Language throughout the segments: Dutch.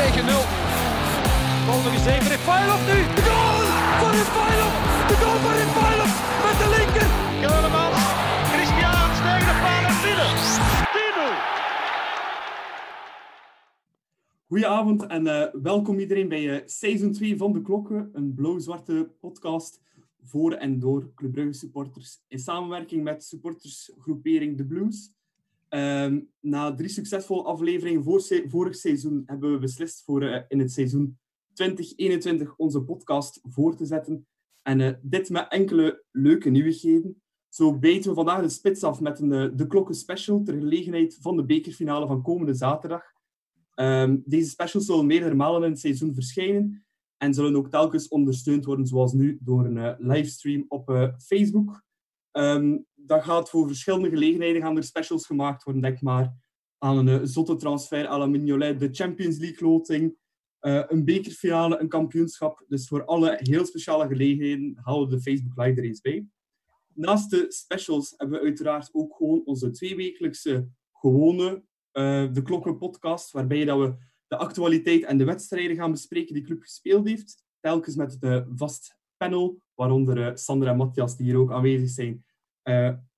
tegen 0. Bal nog eens even Refailov nu. De goal van Refailov. De goal van Refailov met de linker. Keulemans, Christiaans tegen de paal en binnen. 10-0. Goedenavond en eh, welkom iedereen bij eh, seizoen 2 van De Klokken, een blauw-zwarte podcast voor en door Club Brugge supporters in samenwerking met supportersgroepering The Blues. Ehm, na drie succesvolle afleveringen vorig seizoen hebben we beslist voor eh, in het seizoen 2021 onze podcast voor te zetten. En eh, dit met enkele leuke nieuwigheden. Zo bijten we vandaag de spits af met een eh, De Klokken special ter gelegenheid van de bekerfinale van komende zaterdag. Ehm, deze specials zullen meerdere malen in het seizoen verschijnen en zullen ook telkens ondersteund worden, zoals nu, door een livestream op Facebook. Ehm dat gaat voor verschillende gelegenheden gaan er specials gemaakt worden. Denk maar aan een eh, zotte transfer à la Mignolet, de Champions League loting, eh, een bekerfinale, een kampioenschap. Dus voor alle heel speciale gelegenheden halen we de Facebook Live er eens bij. Naast de specials hebben we uiteraard ook gewoon onze tweewekelijkse gewone eh, De Klokken podcast, waarbij dat we de actualiteit en de wedstrijden gaan bespreken die club gespeeld heeft. Telkens met een vast panel, waaronder Sandra en Matthias, die hier ook aanwezig zijn,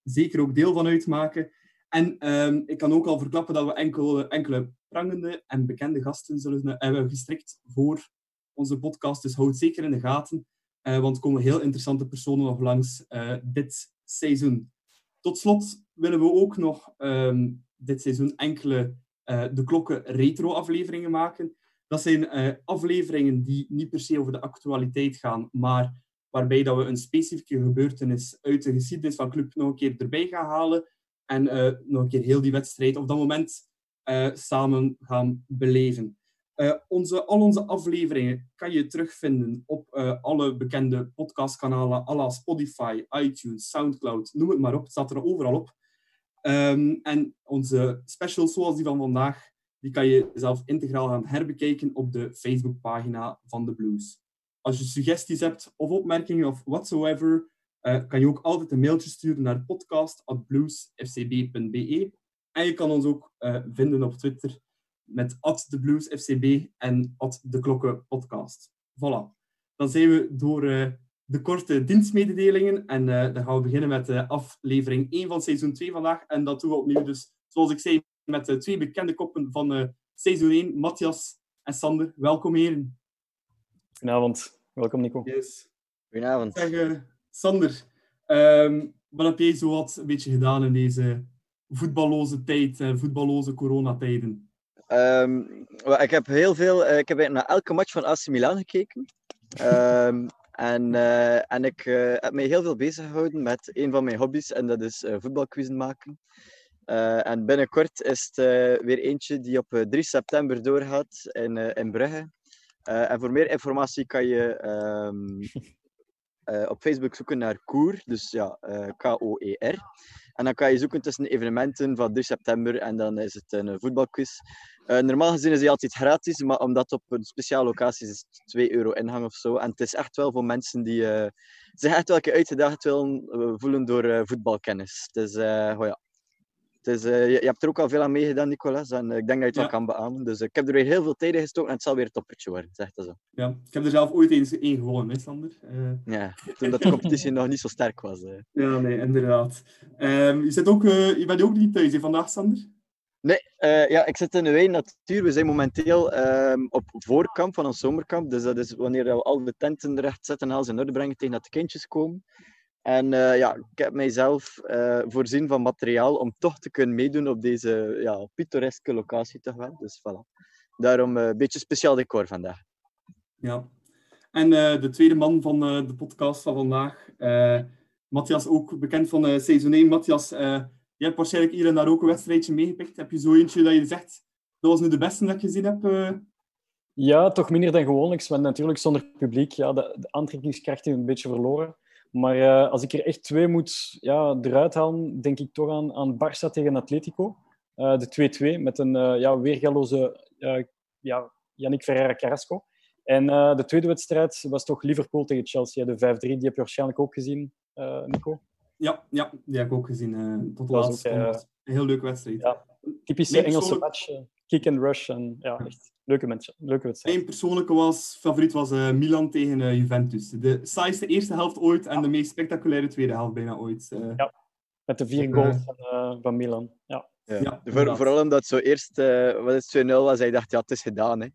zeker ook deel van uitmaken. En ehm, ik kan ook al verklappen dat we enkele, enkele prangende en bekende gasten zullen eh, hebben gestrikt voor onze podcast. Dus houd zeker in de gaten, eh, want er komen heel interessante personen nog langs eh, dit seizoen. Tot slot willen we ook nog ehm, dit seizoen enkele eh, de klokken retro-afleveringen maken. Dat zijn eh, afleveringen die niet per se over de actualiteit gaan, maar waarbij dat we een specifieke gebeurtenis uit de geschiedenis van club nog een keer erbij gaan halen en eh, nog een keer heel die wedstrijd op dat moment eh, samen gaan beleven. Eh, onze, al onze afleveringen kan je terugvinden op alle bekende podcastkanalen, à la Spotify, iTunes, Soundcloud, noem het maar op. Het staat er overal op. Ehm, en onze specials, zoals die van vandaag, die kan je zelf integraal gaan herbekijken op de Facebookpagina van de Blues. Als je suggesties hebt of opmerkingen of whatsoever, eh, kan je ook altijd een mailtje sturen naar podcast.bluesfcb.be. En je kan ons ook eh, vinden op Twitter met @thebluesfcb en @deklokkenpodcast. Voilà. Dan zijn we door eh, de korte dienstmededelingen en dan gaan we beginnen met aflevering 1 van seizoen 2 vandaag. En dat doen we opnieuw dus, zoals ik zei, met twee bekende koppen van seizoen 1, Matthias en Sander. Welkom heren. Goedenavond. Welkom, Nico. Yes. Goedenavond. Zeg, eh, Sander, ehm, wat heb jij zo wat een beetje gedaan in deze voetballoze tijd, eh, voetballoze coronatijden? Ehm, wel, ik heb heel veel, eh, ik heb naar elke match van AC Milan gekeken. Ehm, en, eh, en ik eh, heb mij heel veel bezig gehouden met een van mijn hobby's, en dat is eh voetbalquizzen maken. Eh, en binnenkort is het eh, weer eentje die op eh, 3 september doorgaat in, eh, in Brugge. Eh, en voor meer informatie kan je ehm, eh, op Facebook zoeken naar Koer, dus ja, eh, K-O-E-R. En dan kan je zoeken tussen de evenementen van 3 september en dan is het een voetbalquiz. Normaal gezien is die altijd gratis, maar omdat het op een speciale locatie is, is het 2 euro ingang of zo. En het is echt wel voor mensen die zich echt wel een keer uitgedaagd willen voelen door voetbalkennis. Dus oh ja. Eh, je, je hebt er ook al veel aan meegedaan, Nicolas, en eh, ik denk dat je het Ja. wel kan beamen. Dus ik heb er weer heel veel tijd in gestoken en het zal weer een toppertje worden, zeg dat zo. Ja, ik heb er zelf ooit eens één gewonnen, hè, Sander? Eh, Ja, toen dat de competitie nog niet zo sterk was. ja, nee, inderdaad. Ehm, je, zit ook, je bent ook niet thuis hè, vandaag, Sander? Nee, ja, ik zit in de Wijn Natuur. We zijn momenteel ehm, op voorkamp van ons zomerkamp. Dus dat is wanneer we al de tenten recht zetten en alles in orde brengen tegen dat de kindjes komen. En eh, ja, ik heb mijzelf eh, voorzien van materiaal om toch te kunnen meedoen op deze ja, pittoreske locatie toch wel. Dus voilà. Daarom eh, een beetje speciaal decor vandaag. Ja. En eh, de tweede man van eh, de podcast van vandaag, eh, Matthias, ook bekend van eh, seizoen 1. Matthias, eh, je hebt waarschijnlijk hier en daar ook een wedstrijdje meegepikt. Heb je zo eentje dat je zegt, dat was nu de beste dat ik gezien heb? eh? Ja, toch minder dan gewoonlijk, want natuurlijk zonder publiek, ja, de, de aantrekkingskracht is een beetje verloren. Maar eh, als ik er echt twee moet ja, eruit halen, denk ik toch aan, aan Barça tegen Atletico. Eh, de 2-2 met een eh, ja, weergaloze ja, Yannick Ferreira Carrasco. En de tweede wedstrijd was toch Liverpool tegen Chelsea, de 5-3. Die heb je waarschijnlijk ook gezien, Nico. Ja, ja, die heb ik ook gezien. tot seconde. Een heel leuke wedstrijd. ja, Typische Engelse match. kick and rush. En ja, echt leuke mensen. Leuke wedstrijd. Mijn persoonlijke was, favoriet was eh, Milan tegen eh, Juventus. De saaiste eerste helft ooit en de meest spectaculaire tweede helft bijna ooit. eh. Ja. Met de vier goals van, eh, van Milan. Ja. Ja. Ja, Voor, inderdaad. vooral omdat het zo eerst eh, wat is het, 2-0 was, hij dacht, ja, het is gedaan. Hè.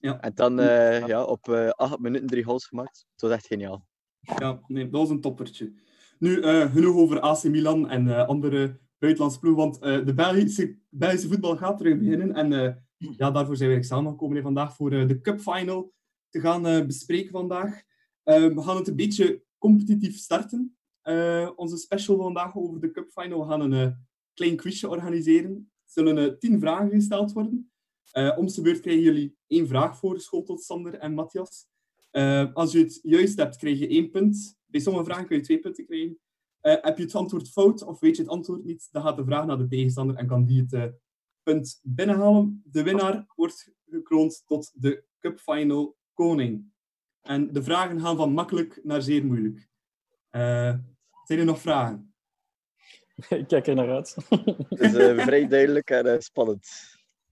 Ja. En dan eh, ja, op eh, acht minuten drie goals gemaakt. Het was echt geniaal. Ja, nee, dat was een toppertje. Nu, eh, genoeg over AC Milan en eh, andere buitenlandse ploegen, want eh, de Belgische, Belgische voetbal gaat terug beginnen. En eh, ja, daarvoor zijn we eigenlijk samengekomen vandaag voor eh, de Cup Final te gaan eh, bespreken vandaag. Eh, we gaan het een beetje competitief starten. Onze special vandaag over de Cup Final. We gaan een klein quizje organiseren. Er zullen tien vragen gesteld worden. Om de beurt krijgen jullie één vraag voorgeschoteld, Sander en Matthias. Als je het juist hebt, krijg je één punt. Bij sommige vragen kun je twee punten krijgen. Heb je het antwoord fout of weet je het antwoord niet, dan gaat de vraag naar de tegenstander en kan die het punt binnenhalen. De winnaar wordt gekroond tot de Cup Final koning. En de vragen gaan van makkelijk naar zeer moeilijk. Eh, zijn er nog vragen? Ik kijk er naar uit. Het is eh, vrij duidelijk en eh, spannend.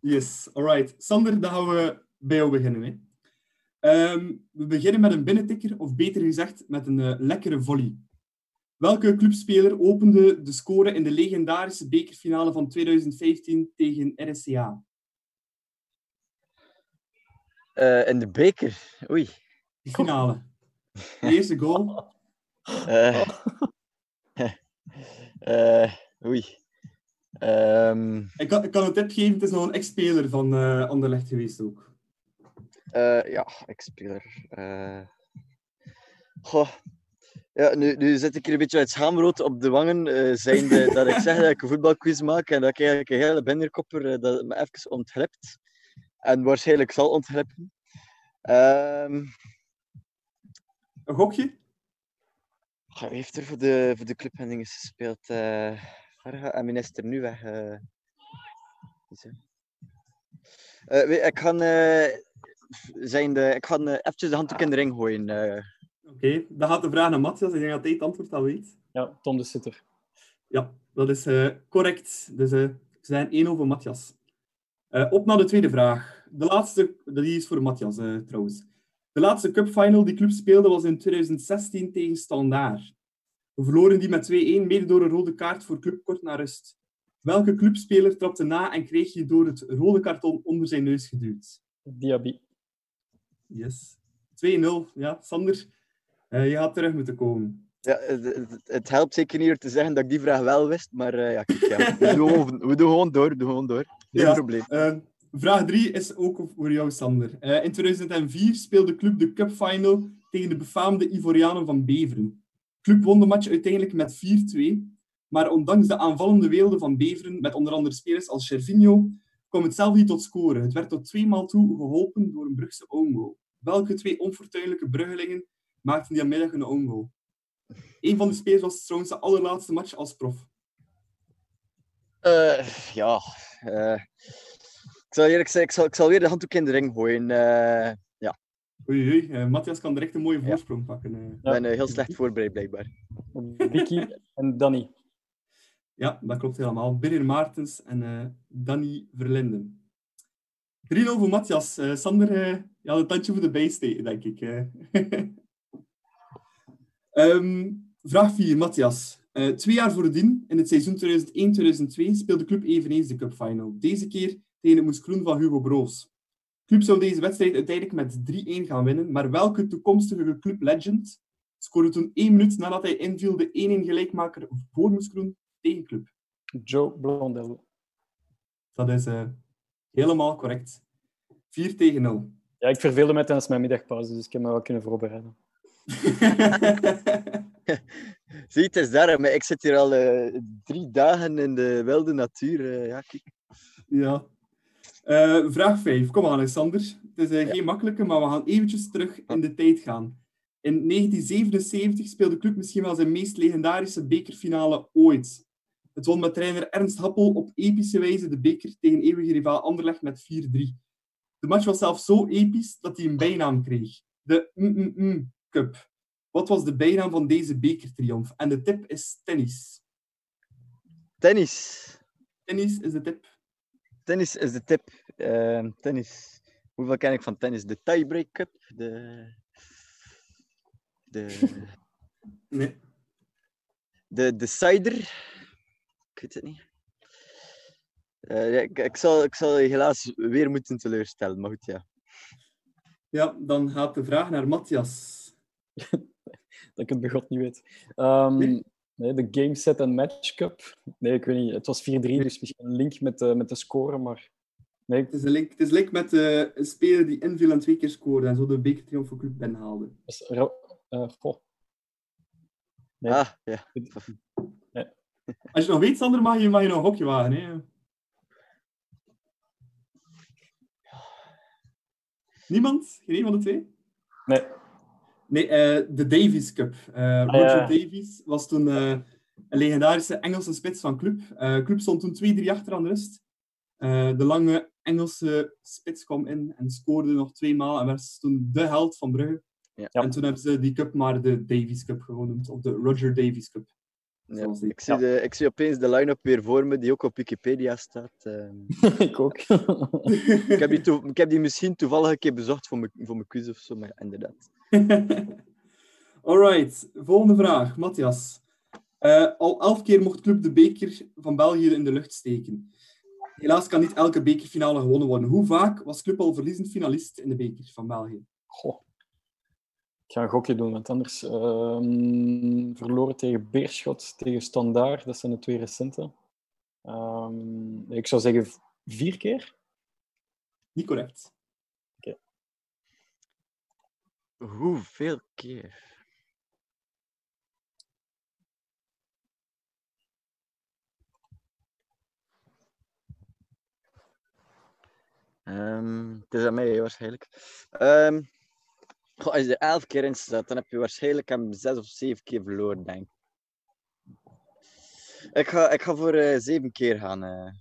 Yes, alright. Sander, dan gaan we bij jou beginnen. Hè. Ehm, we beginnen met een binnentikker, of beter gezegd, met een lekkere volley. Welke clubspeler opende de score in de legendarische bekerfinale van 2015 tegen RSCA? Eh, in de beker. Oei. De finale. De eerste goal. Eh, eh, oei. Ehm, Ik kan, ik kan een tip geven, het is nog een ex-speler van Anderlecht geweest ook. ja, ex-speler. Goh. Ja, nu, nu zit ik hier een beetje uit schaamrood op de wangen, eh zijnde dat ik zeg dat ik een voetbalquiz maak en dat ik eigenlijk een hele binderkopper eh, dat het me even ontglipt. En waarschijnlijk zal ontglippen. Ehm Een gokje? wie heeft er voor de, voor de club en dingen gespeeld? eh Varga en minister nu weg. ik ga, eh, zijn de, ik ga eventjes de handdoek in de ring gooien. Oké, dan gaat de vraag naar Matthias. Ik denk dat hij het antwoord al weet. Ja, Tom de Sitter. Ja, dat is eh, correct. Dus eh, we zijn 1 over Matthias. Eh, op naar de tweede vraag. De laatste, die is voor Matthias trouwens. De laatste cupfinal die club speelde was in 2016 tegen Standaard. We verloren die met 2-1, mede door een rode kaart voor club kort na rust. Welke clubspeler trapte na en kreeg je door het rode karton onder zijn neus geduwd? Diaby. Yes. 2-0. Ja, Sander, je gaat terug moeten komen. Ja, het, het- helpt zeker niet te zeggen dat ik die vraag wel wist, maar eh, ja, kijk, ja, we, doen gewoon, we doen gewoon door, we doen gewoon door. Geen Ja. probleem. Eh, vraag 3 is ook voor jou, Sander. Eh, in 2004 speelde de club de cupfinal tegen de befaamde Ivorianen van Beveren. De club won de match uiteindelijk met 4-2, maar ondanks de aanvallende weelde van Beveren, met onder andere spelers als Cervinho, kwam het zelf niet tot scoren. Het werd tot tweemaal toe geholpen door een Brugse own goal. Welke twee onfortuinlijke Bruggelingen maakten die middag een own goal? Een van de spelers was trouwens de allerlaatste match als prof. Eh, ja, eh, ik zal eerlijk zeggen, ik zal, ik zal weer de handdoek in de ring gooien. Eh, Oei, oei. eh, Matthias kan direct een mooie voorsprong pakken. eh. Ik Ja. ben heel slecht voorbereid, blijkbaar. Vicky en Danny. Ja, dat klopt helemaal. Birger Maartens en eh Danny Verlinden. 3-0 voor Matthias. Eh, Sander, eh je had een tandje voor de bijsteken, denk ik. eh. Ehm, vraag 4, Matthias. Eh, twee jaar voordien, in het seizoen 2001-2002, speelde de club eveneens de cupfinal. Deze keer tegen het Moeskroen van Hugo Broos. De club zou deze wedstrijd uiteindelijk met 3-1 gaan winnen, maar welke toekomstige club legend scoorde toen één minuut nadat hij inviel de 1-1 gelijkmaker voor Moeskroen tegen club? Joe Blondel. Dat is eh, helemaal correct. 4 tegen 0. Ja, ik verveelde mij tijdens mijn middagpauze, dus ik heb me wel kunnen voorbereiden. Zie, het is daar, maar ik zit hier al eh, drie dagen in de wilde natuur. eh, ja, kijk. ja. Eh, vraag 5. Kom aan, Alexander. Het is geen makkelijke, maar we gaan eventjes terug in de tijd gaan. In 1977 speelde de club misschien wel zijn meest legendarische bekerfinale ooit. Het won met trainer Ernst Happel op epische wijze de beker tegen eeuwige rivaal Anderlecht met 4-3. De match was zelfs zo episch dat hij een bijnaam kreeg. De mm Cup. Wat was de bijnaam van deze bekertriomf? En de tip is tennis. Tennis. Tennis is de tip. tennis is de tip. Ehm, tennis. Hoeveel ken ik van tennis? De Tiebreak Cup. De. De. Nee. De Decider. Ik weet het niet. Eh, ja, ik, ik, zal, ik zal je helaas weer moeten teleurstellen, maar goed, ja. Ja, dan gaat de vraag naar Matthias. Dat ik het bij God niet weet. Ehm, Nee? de Game Set en Match Cup. Nee, ik weet niet. Het was 4-3, dus misschien een link met de, met de score, maar... Nee, Het is een link, het is link met eh, een speler die inviel en twee keer scoorde en zo de bekertriomf voor Club Ben haalde. ra- eh, goh. Nee. Ah, ja. Als je nog weet, Sander, mag je, mag je nog een hokje wagen. Hè? Niemand? Geen een van de twee? Nee. Nee, eh, de Davies Cup. Eh, Ah, Roger ja. Davies was toen eh, een legendarische Engelse spits van Club. Eh Club stond toen 2-3 achter aan de rust. Eh, de lange Engelse spits kwam in en scoorde nog twee maal en werd toen de held van Brugge. Ja. En toen hebben ze die cup maar de Davies Cup genoemd, of de Roger Davies Cup. Ja, ik, zie de, ik zie opeens de line-up weer voor me, die ook op Wikipedia staat. ehm. ik ook. ik, heb die toe- ik heb die misschien toevallig een keer bezocht voor mijn, voor mijn quiz of zo, maar inderdaad. Alright, volgende vraag. Matthias. Eh, al elf keer mocht Club de beker van België in de lucht steken. Helaas kan niet elke bekerfinale gewonnen worden. Hoe vaak was Club al verliezend finalist in de beker van België? Goh. Ik ga een gokje doen, want anders ehm, verloren tegen Beerschot, tegen Standaard. Dat zijn de twee recente. Ehm, ik zou zeggen vier keer. Niet correct. Hoeveel keer? Ehm, het is aan mij waarschijnlijk. Ehm, goh, als je er elf keer in staat, dan heb je waarschijnlijk hem zes of zeven keer verloren, denk ik. Ik ga, ik ga voor eh, zeven keer gaan. eh.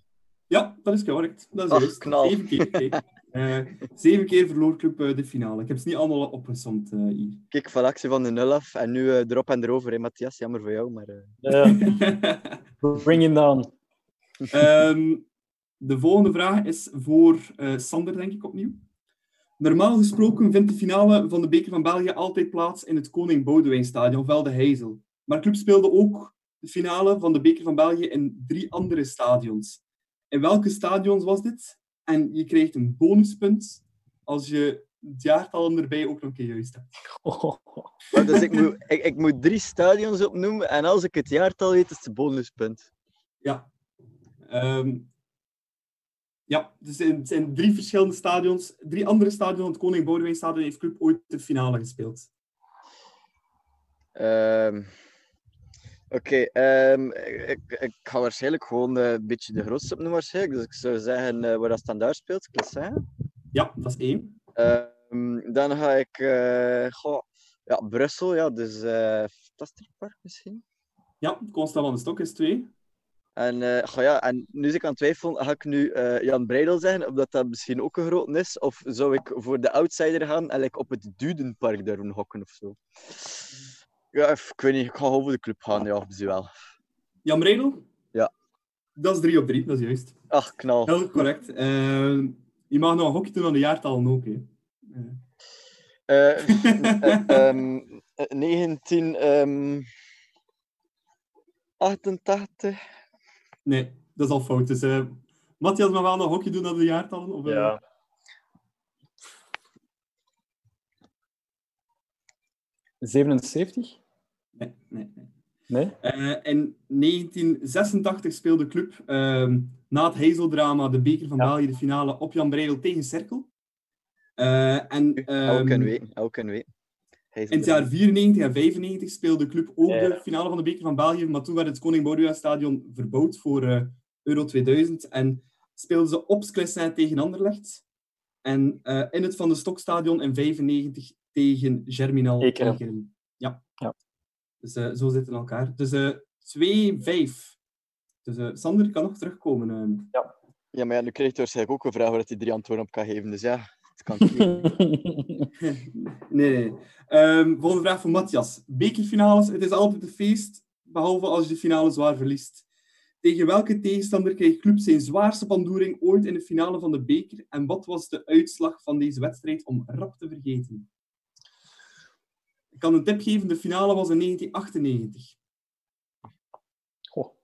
Ja, dat is correct. Dat is Ach, juist. knal. Zeven keer. Eh, zeven keer verloor Club eh, de finale. Ik heb ze niet allemaal opgesomd eh, hier. Kijk, van actie van de nul af en nu eh, erop en erover, hè, Matthias. Jammer voor jou, maar... eh, Ja, bring him down. Ehm, de volgende vraag is voor eh, Sander, denk ik, opnieuw. Normaal gesproken vindt de finale van de Beker van België altijd plaats in het Koning Boudewijnstadion, Velde Heizel. Maar Club speelde ook de finale van de Beker van België in drie andere stadions. In welke stadions was dit? En je krijgt een bonuspunt als je het jaartal erbij ook nog een keer juist hebt. Maar dus ik moet, ik, ik moet drie stadions opnoemen en als ik het jaartal weet, is het een bonuspunt. Ja. Ehm, ja, dus het zijn, het zijn drie verschillende stadions. Drie andere stadions. Het Koning Boudewijnstadion heeft Club ooit de finale gespeeld. Ehm, Oké, ehm, ik, ik ga waarschijnlijk gewoon eh, een beetje de grootste opnoemen waarschijnlijk. Dus ik zou zeggen eh, waar dat standaard speelt, Classin. Ja, dat is één. Ehm dan ga ik, eh, goh, ja, Brussel, ja, dus Tasterpark misschien. Ja, Constant van de Stok is twee. En, goh, ja, en nu zit ik aan het twijfelen, ga ik nu Jan Breidel zeggen, omdat dat misschien ook een groot is, of zou ik voor de outsider gaan en like, op het Dudenpark daar doen hokken of zo? Ja, ik weet niet, ik ga over de club gaan, ja, zie wel. Jan Bredel? Ja. Dat is drie op drie, dat is juist. Ach, knal. Heel correct. Ehm, je mag nog een hokje doen aan de jaartallen ook. Hè. Eh, Eh, eh, ehm, eh, 19... ehm, 88. nee, dat is al fout. Dus eh Matthias mag wel nog een hokje doen aan de jaartallen? Of, eh, Ja. ...77? Nee, nee, nee. Nee? Eh, in 1986 speelde de club ehm, na het Heizeldrama de beker van Ja. België de finale op Jan Breidel tegen Cerkel. Eh, en ehm, kunnen weten, elk kunnen weten. In het jaar 94 en 95 speelde de club ook Ja. de finale van de beker van België, maar toen werd het Koning Boudewijn stadion verbouwd voor eh, Euro 2000 en speelden ze op Sclessin tegen Anderlecht en eh, in het Van de Stokstadion in 95 tegen Germinal Ekeren. Ekeren. Ja. Ja. Dus eh, zo zitten elkaar. Dus eh 2-5. Dus eh, Sander kan nog terugkomen. ehm. Ja, maar ja, nu krijgt hij waarschijnlijk ook een vraag waar hij drie antwoorden op kan geven. Dus ja, het kan nee, nee. Ehm, volgende vraag voor Matthias. Bekerfinales, het is altijd een feest, behalve als je de finale zwaar verliest. Tegen welke tegenstander kreeg Club zijn zwaarste pandoering ooit in de finale van de beker? En wat was de uitslag van deze wedstrijd om rap te vergeten? Ik kan een tip geven, de finale was in 1998. Goh.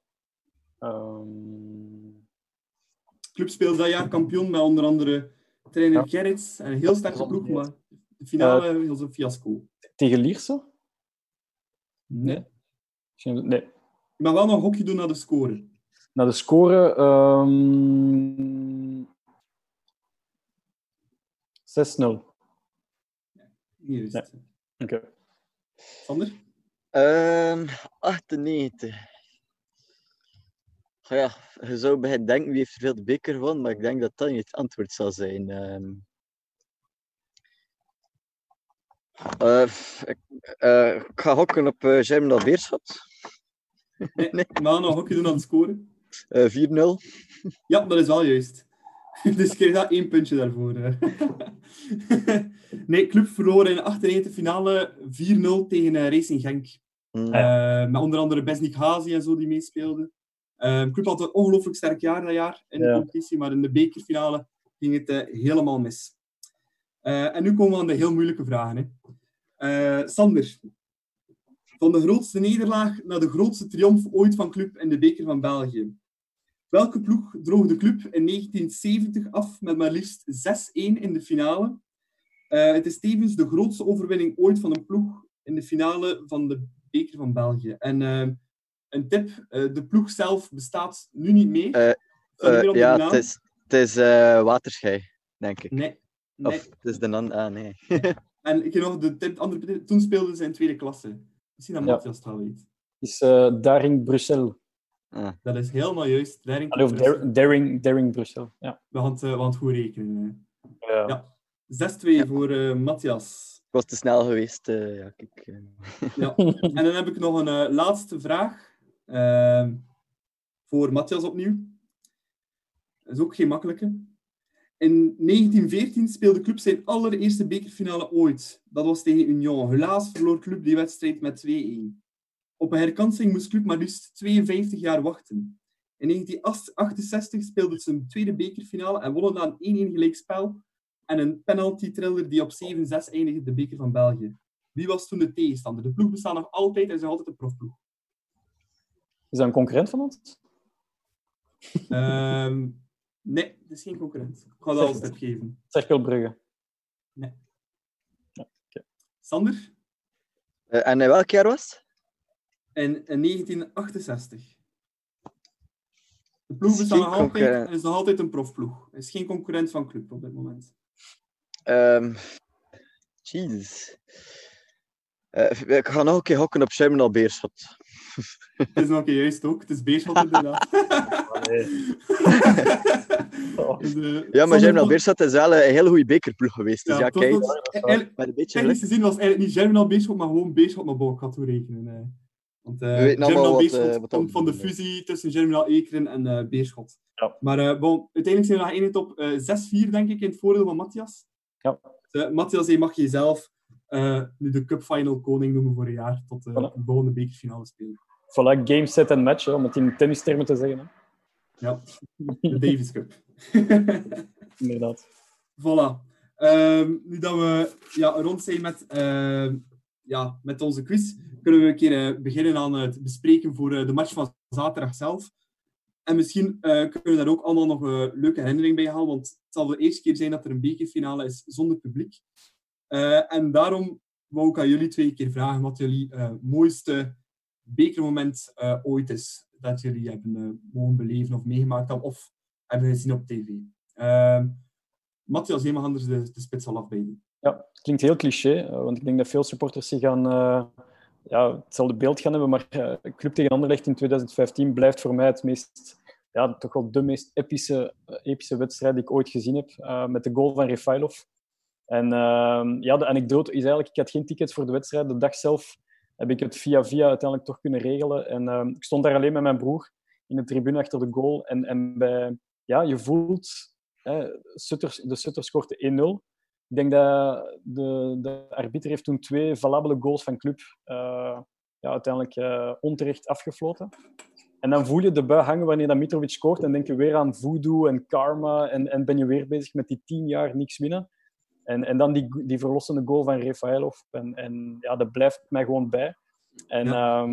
Ehm, Club speelde dat jaar kampioen met onder andere trainer Ja. Gerrits. En een heel sterke ploeg, maar de finale was een fiasco. tegen Lierse? Nee. Nee. Je mag wel nog een hokje doen naar de score. Naar de score... ehm 6-0. Niet juist. Nee. Oké. Sander? Ehm 98. Goh Ja, je zou bij het denken wie heeft er veel de beker gewonnen, maar ik denk dat dat niet het antwoord zal zijn. Ehm eh, ik, eh, ik ga hokken op uh, Germinal Beerschot. Nee, nee. Mag nog een hokje doen naar de score. Eh 4-0. Ja, dat is wel juist. Dus ik kreeg daar één puntje daarvoor. hè. nee, club verloor in de 98 finale 4-0 tegen eh, Racing Genk. Mm. Eh, met onder andere Besnik Hazi en zo die meespeelden. Eh, club had een ongelooflijk sterk jaar dat jaar in de Ja. competitie, maar in de bekerfinale ging het eh, helemaal mis. En nu komen we aan de heel moeilijke vragen. Hè. Sander, van de grootste nederlaag naar de grootste triomf ooit van club in de beker van België. Welke ploeg droog de club in 1970 af met maar liefst 6-1 in de finale? Eh, het is tevens de grootste overwinning ooit van een ploeg in de finale van de beker van België. En eh, een tip, eh, de ploeg zelf bestaat nu niet meer. Ja, het is, het is eh, Waterschei, denk ik. Nee. nee. Of het is de nan... Ah, nee. En ik heb nog de tip, andere toen speelden ze in tweede klasse. Misschien dat Ja. Matthias het wel weet. is eh, Daring Brussel. Dat is helemaal juist. Daring Allee, Dar- Daring, Daring Brussel. Ja. we, gaan het, eh, goed rekenen. Ja. Ja. 6-2 voor eh, Matthias. Ik was te snel geweest. eh, ja, kijk. Ja. En dan heb ik nog een eh, laatste vraag. Ehm, voor Matthias opnieuw. Dat is ook geen makkelijke. In 1914 speelde Club zijn allereerste bekerfinale ooit. Dat was tegen Union. Helaas verloor Club die wedstrijd met 2-1. Op een herkansing moest Club maar liefst 52 jaar wachten. In 1968 speelde ze een tweede bekerfinale en wonnen na een 1-1 gelijkspel en een penalty-triller die op 7-6 eindigde de beker van België. Wie was toen de tegenstander? De ploeg bestaat nog altijd en is nog altijd een profploeg. Is dat een concurrent van ons? Ehm, nee, het is geen concurrent. Ik ga dat als tip geven. Cerkelbrugge. Sander? Eh, en in welk jaar was het? In, in 1968. De ploeg Is nog altijd is nog altijd een profploeg. Het is geen concurrent van club op dit moment. Ehm Jezus. Eh, ik ga nog een keer hokken op Germinal Beerschot. Het is nog een keer juist ook. Het is Beerschot inderdaad. Oh. Dus, eh, Ja, maar Germinal Beerschot is wel een hele goede bekerploeg geweest. Dus Ja, ja, was kijk, een beetje Technisch gezien was eigenlijk niet Germinal Beerschot, maar gewoon Beerschot naar boven. Ik had toe rekenen. eh. Want eh We weten allemaal Germinal wat, Beerschot eh, wat komt van de bedoelt, fusie tussen Germinal Ekeren en eh, Beerschot. Ja. Maar eh, bon, uiteindelijk zijn we nog één op eh 6-4, denk ik, in het voordeel van Matthias. Ja. Eh, Matthias, je mag jezelf eh, nu de Cup Final koning noemen voor een jaar tot eh, Voilà. de volgende bekerfinale spelen. Voilà, game, set en match, hè, om het in tennistermen te zeggen. Hè. Ja, de Davis Cup. Inderdaad. Voilà. Ehm, nu dat we ja, rond zijn met, ehm, ja, met onze quiz, kunnen we een keer eh, beginnen aan het bespreken voor eh, de match van zaterdag zelf. En misschien eh, kunnen we daar ook allemaal nog een leuke herinnering bij halen, want het zal de eerste keer zijn dat er een bekerfinale is zonder publiek. En daarom wou ik aan jullie twee keer vragen wat jullie mooiste bekermoment ooit is dat jullie hebben mogen beleven of meegemaakt of hebben gezien op tv. Ehm Matthias, mag anders de, de spits al afbijden. Ja, klinkt heel cliché, eh, want ik denk dat veel supporters zich aan eh, ja, hetzelfde beeld gaan hebben, maar eh, Club tegen Anderlecht in 2015 blijft voor mij het meest, ja, toch wel de meest epische, epische wedstrijd die ik ooit gezien heb, met de goal van Refailov. En eh, ja, de anekdote is eigenlijk, ik had geen tickets voor de wedstrijd. De dag zelf heb ik het via via uiteindelijk toch kunnen regelen. En eh, ik stond daar alleen met mijn broer in de tribune achter de goal. En, en bij, ja, je voelt, hè, de Sutter scoort 1-0. Ik denk dat de, de arbiter heeft toen twee valabele goals van club uh, ja, uiteindelijk uh, onterecht afgefloten. En dan voel je de bui hangen wanneer dat Mitrovic scoort en denk je weer aan voodoo en karma en, en ben je weer bezig met die tien jaar niks winnen. En, en dan die, die verlossende goal van Rafaelov. En, en ja, dat blijft mij gewoon bij. En, ehm,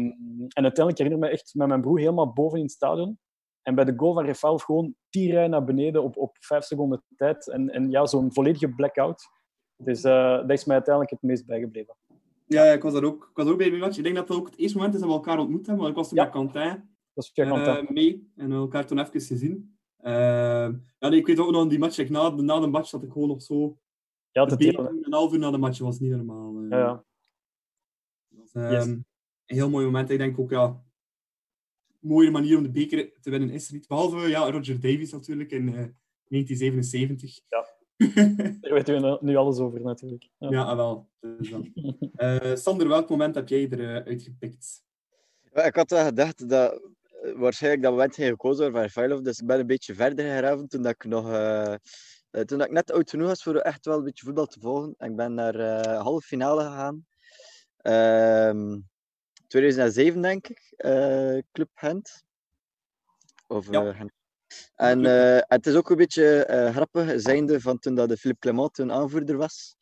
en uiteindelijk herinner ik me echt met mijn broer helemaal boven in het stadion. En bij de goal van Rafaelov gewoon tien rijen naar beneden op, op vijf seconden tijd. En, en ja, zo'n volledige blackout. Dus uh, dat is mij uiteindelijk het meest bijgebleven. Ja, ik was daar ook, ik was ook bij die match. Ik denk dat het ook het eerste moment is dat we elkaar ontmoet hebben. Want ik was toen Ja. met Quentin Dat Quentin. eh, mee en we elkaar toen even gezien. Eh, ja, nee, ik weet ook nog die match, na, na de match dat ik gewoon nog zo ja, benen, delen. een half uur na de match was niet normaal. Ja, ja. Dat was, ehm, Yes. Een heel mooi moment. Ik denk ook, ja, mooie manier om de beker te winnen is er niet. Behalve ja, Roger Davies natuurlijk in eh, 1977. Ja. Daar weten we nu- alles over natuurlijk. Ja. Ja, ah, wel. Dus. Eh, Sander, welk moment heb jij eruit uitgepikt? Ja, Ik had wel gedacht dat eh, waarschijnlijk dat moment ging gekozen worden van Rafaelov, dus ik ben een beetje verder geraven toen dat ik nog... eh, eh, toen dat ik net oud genoeg was voor echt wel een beetje voetbal te volgen. En ik ben naar eh halve finale gegaan. Ehm 2007 denk ik, eh, Club Gent. Of, Ja. eh, Gent. En eh, het is ook een beetje grappig, zijnde van toen dat de Philippe Clement toen aanvoerder was.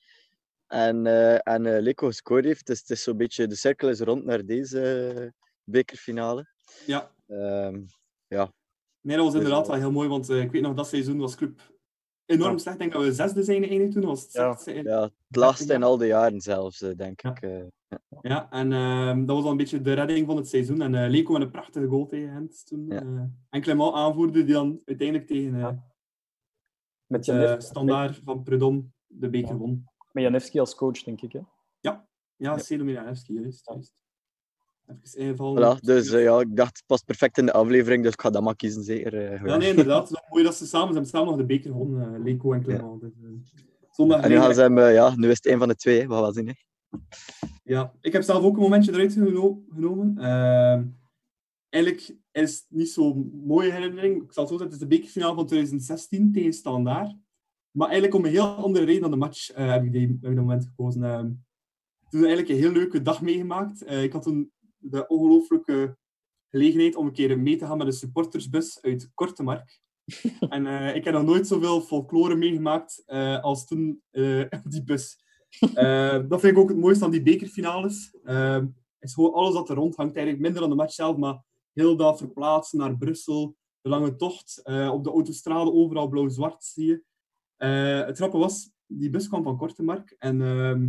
En, en Leco gescoord heeft. Dus het is zo'n beetje, de cirkel is rond naar deze bekerfinale. Ja, Ehm, nee, dat was inderdaad wel heel mooi, want ik weet nog dat seizoen was Club enorm Ja. slecht. Ik denk dat we zesde zijn eigenlijk toen. Was het Ja. in- ja, het laatste in al die jaren zelfs, eh, denk Ja. ik. eh. Ja, en ehm, dat was al een beetje de redding van het seizoen. En eh Leco met een prachtige goal tegen Gent toen. Ja. eh, en Clement aanvoerde die dan uiteindelijk tegen Met, de Janef, standaard van Prudhomme de beker Ja. won. met Janevski als coach, denk ik. Hè? Ja, Ja. Celo Milanevski, juist. Ja. juist. Even invallen. Voilà, dus eh, ja, ik dacht, het past perfect in de aflevering, dus ik ga dat maar kiezen, zeker. eh, Ja, nee, inderdaad. Het is mooi dat ze samen, ze hebben samen nog de beker gewonnen, eh, Leco en Clement. Dus, eh, zondag En nu gaan ze hem, ja, nu is het een van de twee, hè. we gaan wel zien. Hè. Ja, ik heb zelf ook een momentje eruit geno- genomen. Ehm, eigenlijk is het niet zo'n mooie herinnering. Ik zal het zo zeggen, het is de bekerfinale van 2016 tegen Standaard. Maar eigenlijk om een heel andere reden dan de match heb, ik die, heb ik dat moment gekozen. Ehm toen eigenlijk een heel leuke dag meegemaakt. Ik had toen de ongelooflijke gelegenheid om een keer mee te gaan met een supportersbus uit Kortemark. en eh, ik heb nog nooit zoveel folklore meegemaakt eh, als toen eh, op die bus. Dat vind ik ook het mooiste aan die bekerfinales. Is gewoon alles wat er rond hangt. Eigenlijk minder dan de match zelf, maar heel dat verplaatsen naar Brussel. De lange tocht. op de autostrade overal blauw-zwart zie je. Het grappige was, die bus kwam van Kortemark. En ehm,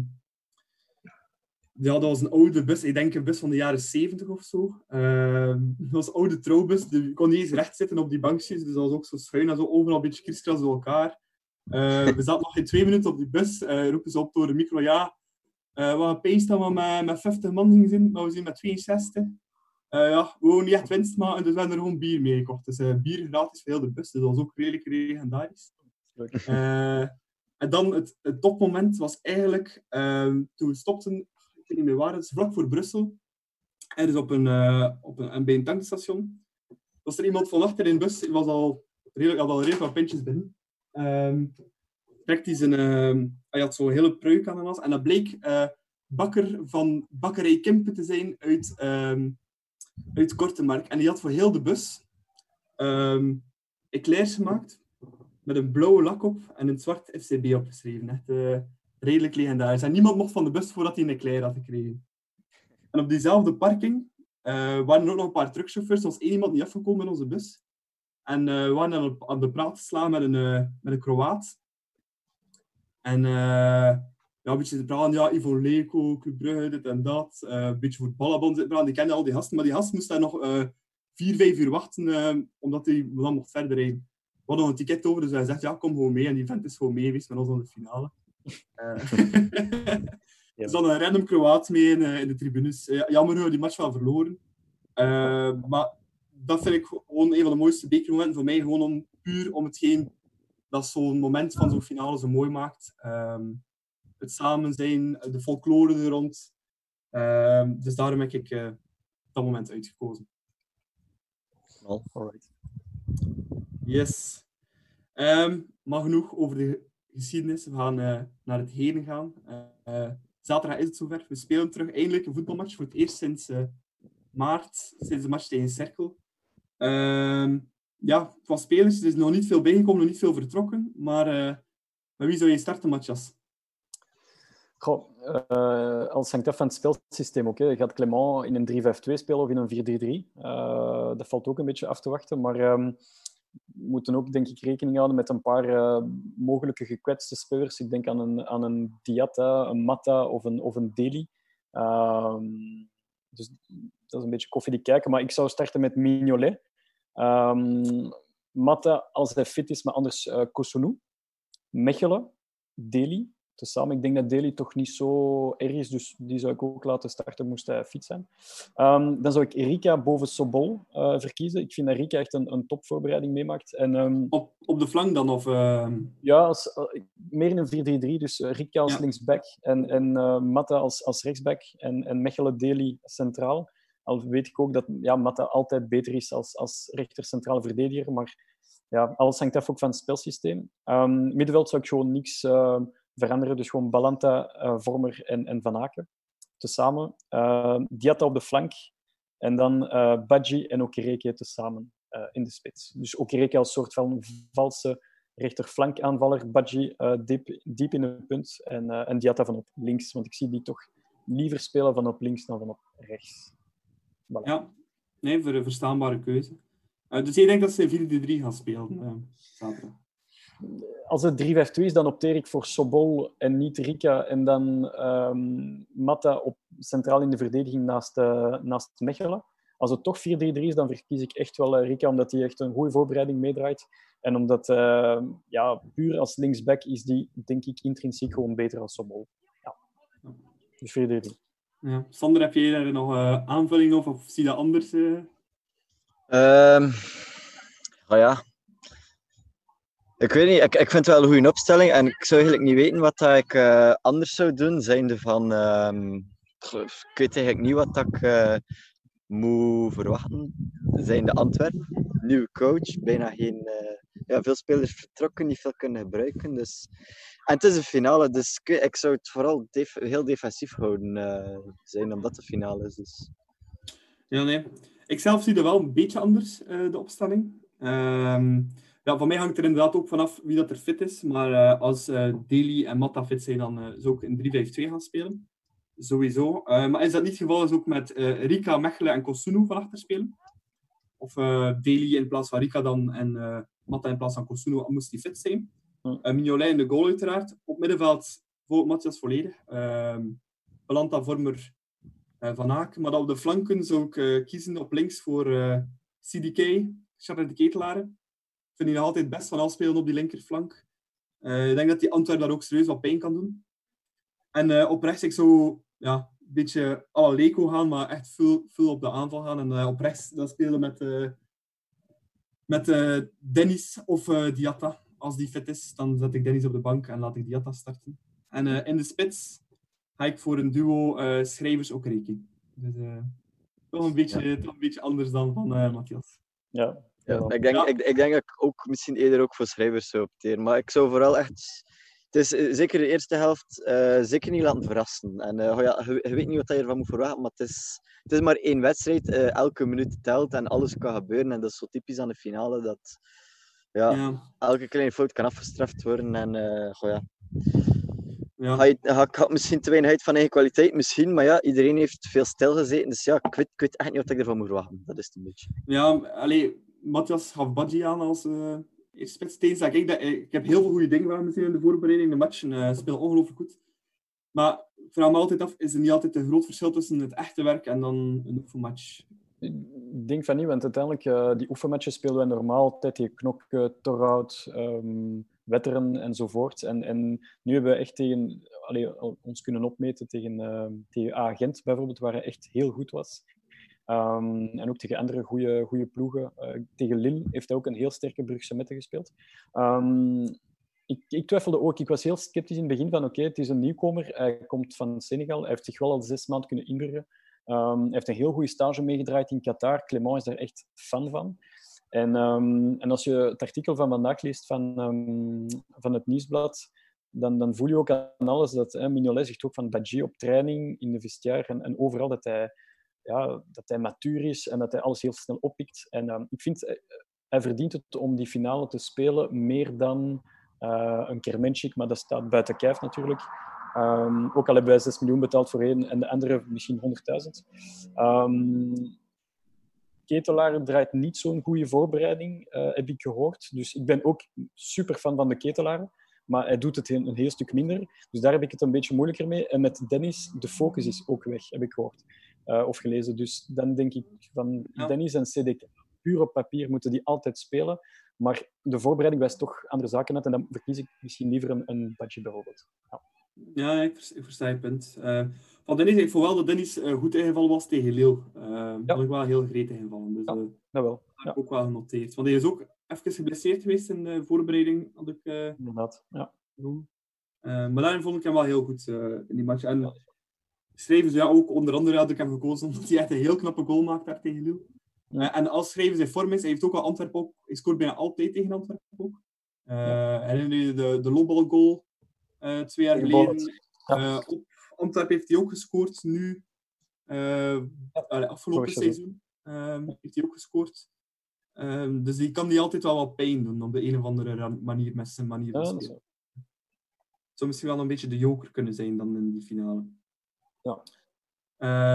ja, dat was een oude bus. Ik denk een bus van de jaren 70 of zo. Ehm, dat was een oude trouwbus. Die- Je kon niet eens recht zitten op die bankjes. Dus dat was ook zo schuin en zo overal een beetje kriskras door elkaar. Eh, we zaten nog geen twee minuten op die bus. Eh roepen ze op door de micro. Ja, eh we hadden pees dat we met, met 50 man gingen zijn, maar we zijn met 62. Eh, ja, we wouden niet echt winst maken, dus we hebben er gewoon bier mee gekocht. Dus bier gratis voor heel de bus. Dus dat was ook redelijk legendarisch. En dan het, het topmoment was eigenlijk ehm, toen we stopten, ik weet niet meer waar, het is vlak voor Brussel. En dus op een, eh, op een, en bij een tankstation. Was er iemand van achter in de bus, die was al redelijk, had al redelijk wat pintjes binnen. Trekt hij ehm, hij had zo'n hele pruik aan de nas. En dat bleek eh, bakker van bakkerij Kimpen te zijn uit, ehm uit Kortemark. En die had voor heel de bus ehm eclairs gemaakt met een blauwe lak op en een zwart FCB opgeschreven. Echt eh, redelijk legendarisch. En niemand mocht van de bus voordat hij een eclair had gekregen. En op diezelfde parking eh, waren er ook nog een paar truckchauffeurs. Er was één iemand niet afgekomen in onze bus. En eh, we waren aan aan de praat te slaan met een, eh, met een Kroaat. En ja, een beetje te praten, ja, Ivo Brugge, dit en dat. Een beetje voor het ballenbond zitten praten. Die kenden al die gasten, maar die gast moest daar nog vier, vijf uur wachten, omdat hij dan mocht verder rijden. We hadden nog een ticket over, dus hij zegt, ja, kom gewoon mee. En die vent is gewoon mee geweest met ons aan de finale. Eh. Er zat een random Kroaat mee in, eh, in de tribunes. Eh, jammer we die match wel verloren. Maar dat vind ik gewoon een van de mooiste bekermomenten voor mij. Gewoon om, puur om hetgeen dat zo'n moment van zo'n finale zo mooi maakt. Ehm, het samen zijn, de folklore er rond. Ehm, dus daarom heb ik dat moment uitgekozen. Alright. Yes. Ehm, maar genoeg over de geschiedenis. We gaan eh, naar het heden gaan. Eh, eh, zaterdag is het zover. We spelen terug eindelijk een voetbalmatch voor het eerst sinds maart, sinds de match tegen Cerkel. Ehm, ja, qua spelers er is nog niet veel bijgekomen, nog niet veel vertrokken. Maar met wie zou je starten, Matthias? Goh, uh, als hangt af van het spelsysteem. Okay. Gaat Clement in een 3-5-2 spelen of in een 4-3-3? Uh, dat valt ook een beetje af te wachten. Maar we moeten ook denk ik rekening houden met een paar uh, mogelijke gekwetste spelers. Ik denk aan een, aan een Diatta, een Matta of een, of een Deli. Um, dus dat is een beetje koffiedik kijken. Maar ik zou starten met Mignolet. Um, Matta als hij fit is, maar anders uh, Kosunu. Mechelen, Deli samen. Ik denk dat Daly toch niet zo erg is, dus die zou ik ook laten starten, moest hij fit zijn. Um, dan zou ik Erika boven Sobol uh, verkiezen. Ik vind dat Erika echt een, een topvoorbereiding meemaakt. En, um, op, op de flank dan? Of, uh... Ja, als, uh, meer een 4-3-3. Dus Erika als ja. linksback en, en Matta als, als rechtsback en, en Mechelen Daly centraal. Al weet ik ook dat ja, Matta altijd beter is als, als rechter centrale verdediger, maar ja, alles hangt af ook van het spelsysteem. Um, middenveld zou ik gewoon niks veranderen. Dus gewoon Balanta, uh, Vormer en, en Van Aken tezamen. Uh, Diatta op de flank. En dan uh, Badji en Okereke tezamen in de spits. Dus Okereke als soort van valse rechterflankaanvaller. Badji diep, diep in de punt. En, en Diatta van op links. Want ik zie die toch liever spelen van op links dan van op rechts. Ja, nee, voor een verstaanbare keuze. dus je denkt dat ze 4-3 gaan spelen? Als het 3-5-2 is, dan opteer ik voor Sobol en niet Rika. En dan um, Matta op, centraal in de verdediging naast, uh, naast Mechelen. Als het toch 4-3-3 is, dan verkies ik echt wel uh, Rika, omdat hij echt een goede voorbereiding meedraait. En omdat, uh, ja, puur als linksback is die, denk ik, intrinsiek gewoon beter als Sobol. Ja. Dus 4-3-3. Ja. Sander, heb jij daar nog aanvulling op, of zie je dat anders? Um, oh ja, ik weet niet, ik, ik vind het wel een goede opstelling en ik zou eigenlijk niet weten wat ik uh, anders zou doen. Zijnde van, um, ik weet eigenlijk niet wat ik uh, moet verwachten. Zijnde Antwerpen, nieuwe coach, bijna geen, uh, ja, veel spelers vertrokken, niet veel kunnen gebruiken. Dus... En het is een finale, dus ik, zou het vooral heel defensief houden zijn, omdat het finale is. Dus. Ja, nee. Ik zelf zie er wel een beetje anders, de opstelling. Um, ja, van mij hangt er inderdaad ook vanaf wie dat er fit is. Maar uh, als uh, Daly en Matta fit zijn, dan uh, zou ik in 3-5-2 gaan spelen. Sowieso. maar is dat niet het geval, is ook met Rika, Mechelen en Kosunu van achter spelen? Of Daly in plaats van Rika dan en Matta in plaats van Kosunu, moest die fit zijn. Mignolet in de goal uiteraard. Op middenveld voor Matthias volledig. Ehm, Balanta, Vormer, Van Aak. Maar op de flanken zou ik kiezen op links voor CDK, Charles de Ketelaren vind hij nog altijd best van spelen op die linkerflank. Uh, ik denk dat die Antwerp daar ook serieus wat pijn kan doen. En uh, op rechts, ik zou ja, een beetje à la Leco gaan, maar echt veel, veel op de aanval gaan. En uh, op rechts dan spelen met, met Dennis of Diatta. Als die fit is, dan zet ik Dennis op de bank en laat ik Diatta starten. En in de spits ga ik voor een duo schrijvers ook rekenen. Dus toch, een beetje, ja. toch een beetje anders dan van Matthias. Ja, ja, ik, denk, ik, ik denk dat ik ook misschien eerder ook voor schrijvers zou opteren. Maar ik zou vooral echt... Het is eh, zeker de eerste helft uh, zeker niet laten verrassen. En uh, ja, je, je, weet niet wat je ervan moet verwachten, maar het is, het is maar één wedstrijd. Uh, elke minuut telt en alles kan gebeuren. En dat is zo typisch aan de finale, dat ja, ja. elke kleine fout kan afgestraft worden. En goh, ja. Ja. Hij, hij had misschien te weinig uit van eigen kwaliteit, misschien, maar ja, iedereen heeft veel stilgezeten. Dus ja, ik weet, ik weet echt niet wat ik ervan moet verwachten. Dat is het een beetje. Ja, alleen Matthias gaf Badji aan als uh, eerste spits. Ik, dat, eh, ik heb heel veel goede dingen waar gezien in de voorbereiding. De match uh, speelt ongelooflijk goed. Maar ik vraag me altijd af, is er niet altijd een groot verschil tussen het echte werk en dan een oefenmatch? Ik denk van niet, want uiteindelijk, uh, die oefenmatches spelen we normaal altijd tegen Knok, uh, Torhout, um, Wetteren enzovoort. En, en nu hebben we echt tegen, allee, ons kunnen opmeten tegen, uh, Agent bijvoorbeeld, waar hij echt heel goed was. Um, en ook tegen andere goede, goede ploegen. Uh, tegen Lille heeft hij ook een heel sterke Brugse Mette gespeeld. Um, ik, ik, twijfelde ook. Ik was heel sceptisch in het begin van oké, het is een nieuwkomer. Hij komt van Senegal. Hij heeft zich wel al zes maanden kunnen inburgeren. Um, hij heeft een heel goede stage meegedraaid in Qatar. Clement is daar echt fan van. En, en als je het artikel van vandaag leest van, van het Nieuwsblad, dan, dan voel je ook aan alles dat hè, zegt ook van Badji op training, in de vestiaire en, en overal dat hij ja, dat hij matuur is en dat hij alles heel snel oppikt. En ehm, ik vind, eh, hij verdient het om die finale te spelen meer dan uh, een Kermenchik, maar dat staat buiten kijf natuurlijk. Um, ook al hebben wij 6 miljoen betaald voor één en de andere misschien 100.000. Um, Ketelaar draait niet zo'n goede voorbereiding, heb ik gehoord. Dus ik ben ook super fan van de Ketelaar. Maar hij doet het een heel stuk minder. Dus daar heb ik het een beetje moeilijker mee. En met Dennis, de focus is ook weg, heb ik gehoord. Uh, of gelezen. Dus dan denk ik van ja. Dennis en CDK, puur op papier moeten die altijd spelen. Maar de voorbereiding wijst toch andere zaken uit. En dan verkies ik misschien liever een, een badje bijvoorbeeld. Ja. Ja, ik, vers, ik versta je punt. Uh, van Dennis, ik vond wel dat Dennis uh, goed ingevallen was tegen Leeuw. Uh, ja. vond ik wel heel gretig ingevallen. Dus, ja, dat wel. Dat heb ik ook wel genoteerd. Want hij is ook even geblesseerd geweest in de voorbereiding. Had ik, Inderdaad, ja. maar daarin vond ik hem wel heel goed in die match. En ja. schreven ze ja, ook, onder andere had ik hem gekozen omdat hij echt een heel knappe goal maakt daar tegen. Ja. en als Schrijvers in vorm is, hij heeft ook al Antwerpen ook, hij scoort bijna altijd tegen Antwerpen ook. Herinner je de, de lowball uh, twee jaar geleden. Uh, op Antwerpen heeft hij ook gescoord. Nu, uh, afgelopen seizoen, heeft hij ook gescoord. Um, dus die kan die altijd wel wat pijn doen op de een of andere manier met zijn manier van spelen. Ja, zou misschien wel een beetje de joker kunnen zijn dan in die finale. Ja.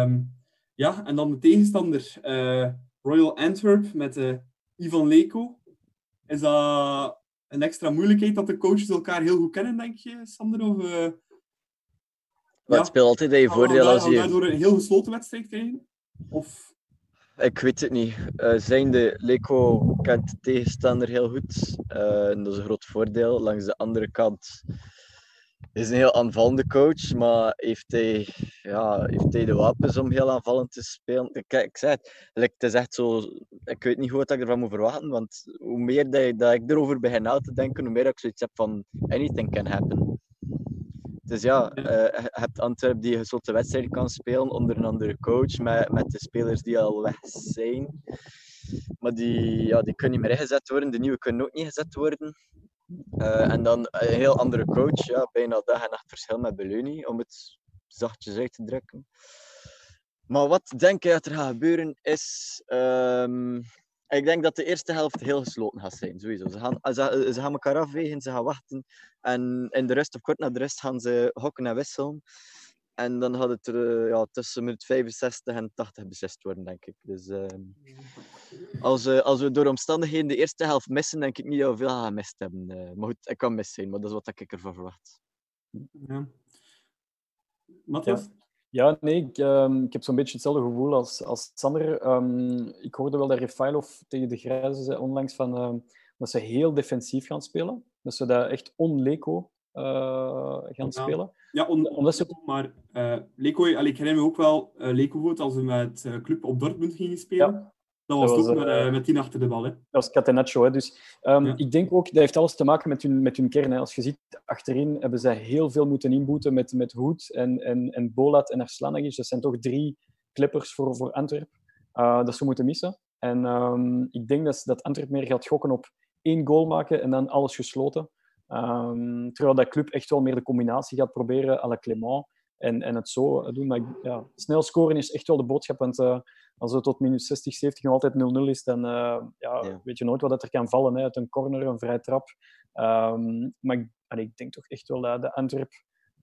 Um, ja, en dan de tegenstander uh, Royal Antwerp met uh, Ivan Leko. Is dat een extra moeilijkheid dat de coaches elkaar heel goed kennen, denk je, Sander? Of, uh, maar ja, het speelt altijd in je voordeel als je... daardoor een heel gesloten wedstrijd krijgen? Of... Ik weet het niet. Uh, zijn de Leco kent de tegenstander heel goed. Uh, en dat is een groot voordeel. Langs de andere kant is een heel aanvallende coach, maar heeft hij, ja, heeft hij de wapens om heel aanvallend te spelen? Ik, ik zei het, het is echt zo, ik weet niet goed wat ik ervan moet verwachten, want hoe meer dat, ik, dat ik erover begin na te denken, hoe meer ik zoiets heb van anything can happen. Dus ja, uh, je hebt Antwerp die een gesloten wedstrijd kan spelen onder een andere coach, met, met de spelers die al weg zijn. Maar die, ja, die kunnen niet meer ingezet worden, de nieuwe kunnen ook niet gezet worden. Uh, en dan een heel andere coach, ja, bijna dag en nacht verschil met Beluni, om het zachtjes uit te drukken. Maar wat denk je dat er gaat gebeuren is. Um, ik denk dat de eerste helft heel gesloten gaat zijn, sowieso. Ze gaan, ze, gaan elkaar afwegen, ze gaan wachten. En in de rust, of kort na de rust, gaan ze hokken en wisselen. En dan gaat het er ja, tussen minuut 65 en 80 beslist worden, denk ik. Dus uh, als, we, als we door omstandigheden de eerste helft missen, denk ik niet dat we veel gaan gemist hebben. Uh, maar goed, ik kan mis zijn, maar dat is wat ik ervan verwacht. Ja. Matthias? Ja. Ja, nee, ik, um, ik heb zo'n beetje hetzelfde gevoel als, als Sander. Um, ik hoorde wel dat Refailov tegen de Grijzen zei onlangs van, um, dat ze heel defensief gaan spelen. Dat ze dat echt on-Leco gaan ja. spelen. Ja, on, Omdat ze... maar Leco, allee, ik herinner me ook wel uh, Leco als we met Club op Dortmund gingen spelen. Dat was, dat was ook met, uh, met tien achter de bal. Hè. Dat was Catenaccio. Hè. Dus um, ja. ik denk ook, dat heeft alles te maken met hun, met hun kern. Hè. Als je ziet, achterin hebben zij heel veel moeten inboeten met, met Hoed en, en, en Bolat en Arslanagis. Dat zijn toch drie klippers voor, voor Antwerp. Uh, dat ze moeten missen. En um, ik denk dat, dat Antwerp meer gaat gokken op één goal maken en dan alles gesloten. Um, terwijl dat club echt wel meer de combinatie gaat proberen à la Clément en, en het zo doen. Maar ja, snel scoren is echt wel de boodschap. Want uh, als het tot minuut 60, 70 nog altijd 0-0 is, dan uh, ja, ja. weet je nooit wat er kan vallen. Hè. Uit een corner, een vrij trap. Um, maar ik, allee, ik denk toch echt wel dat de Antwerp,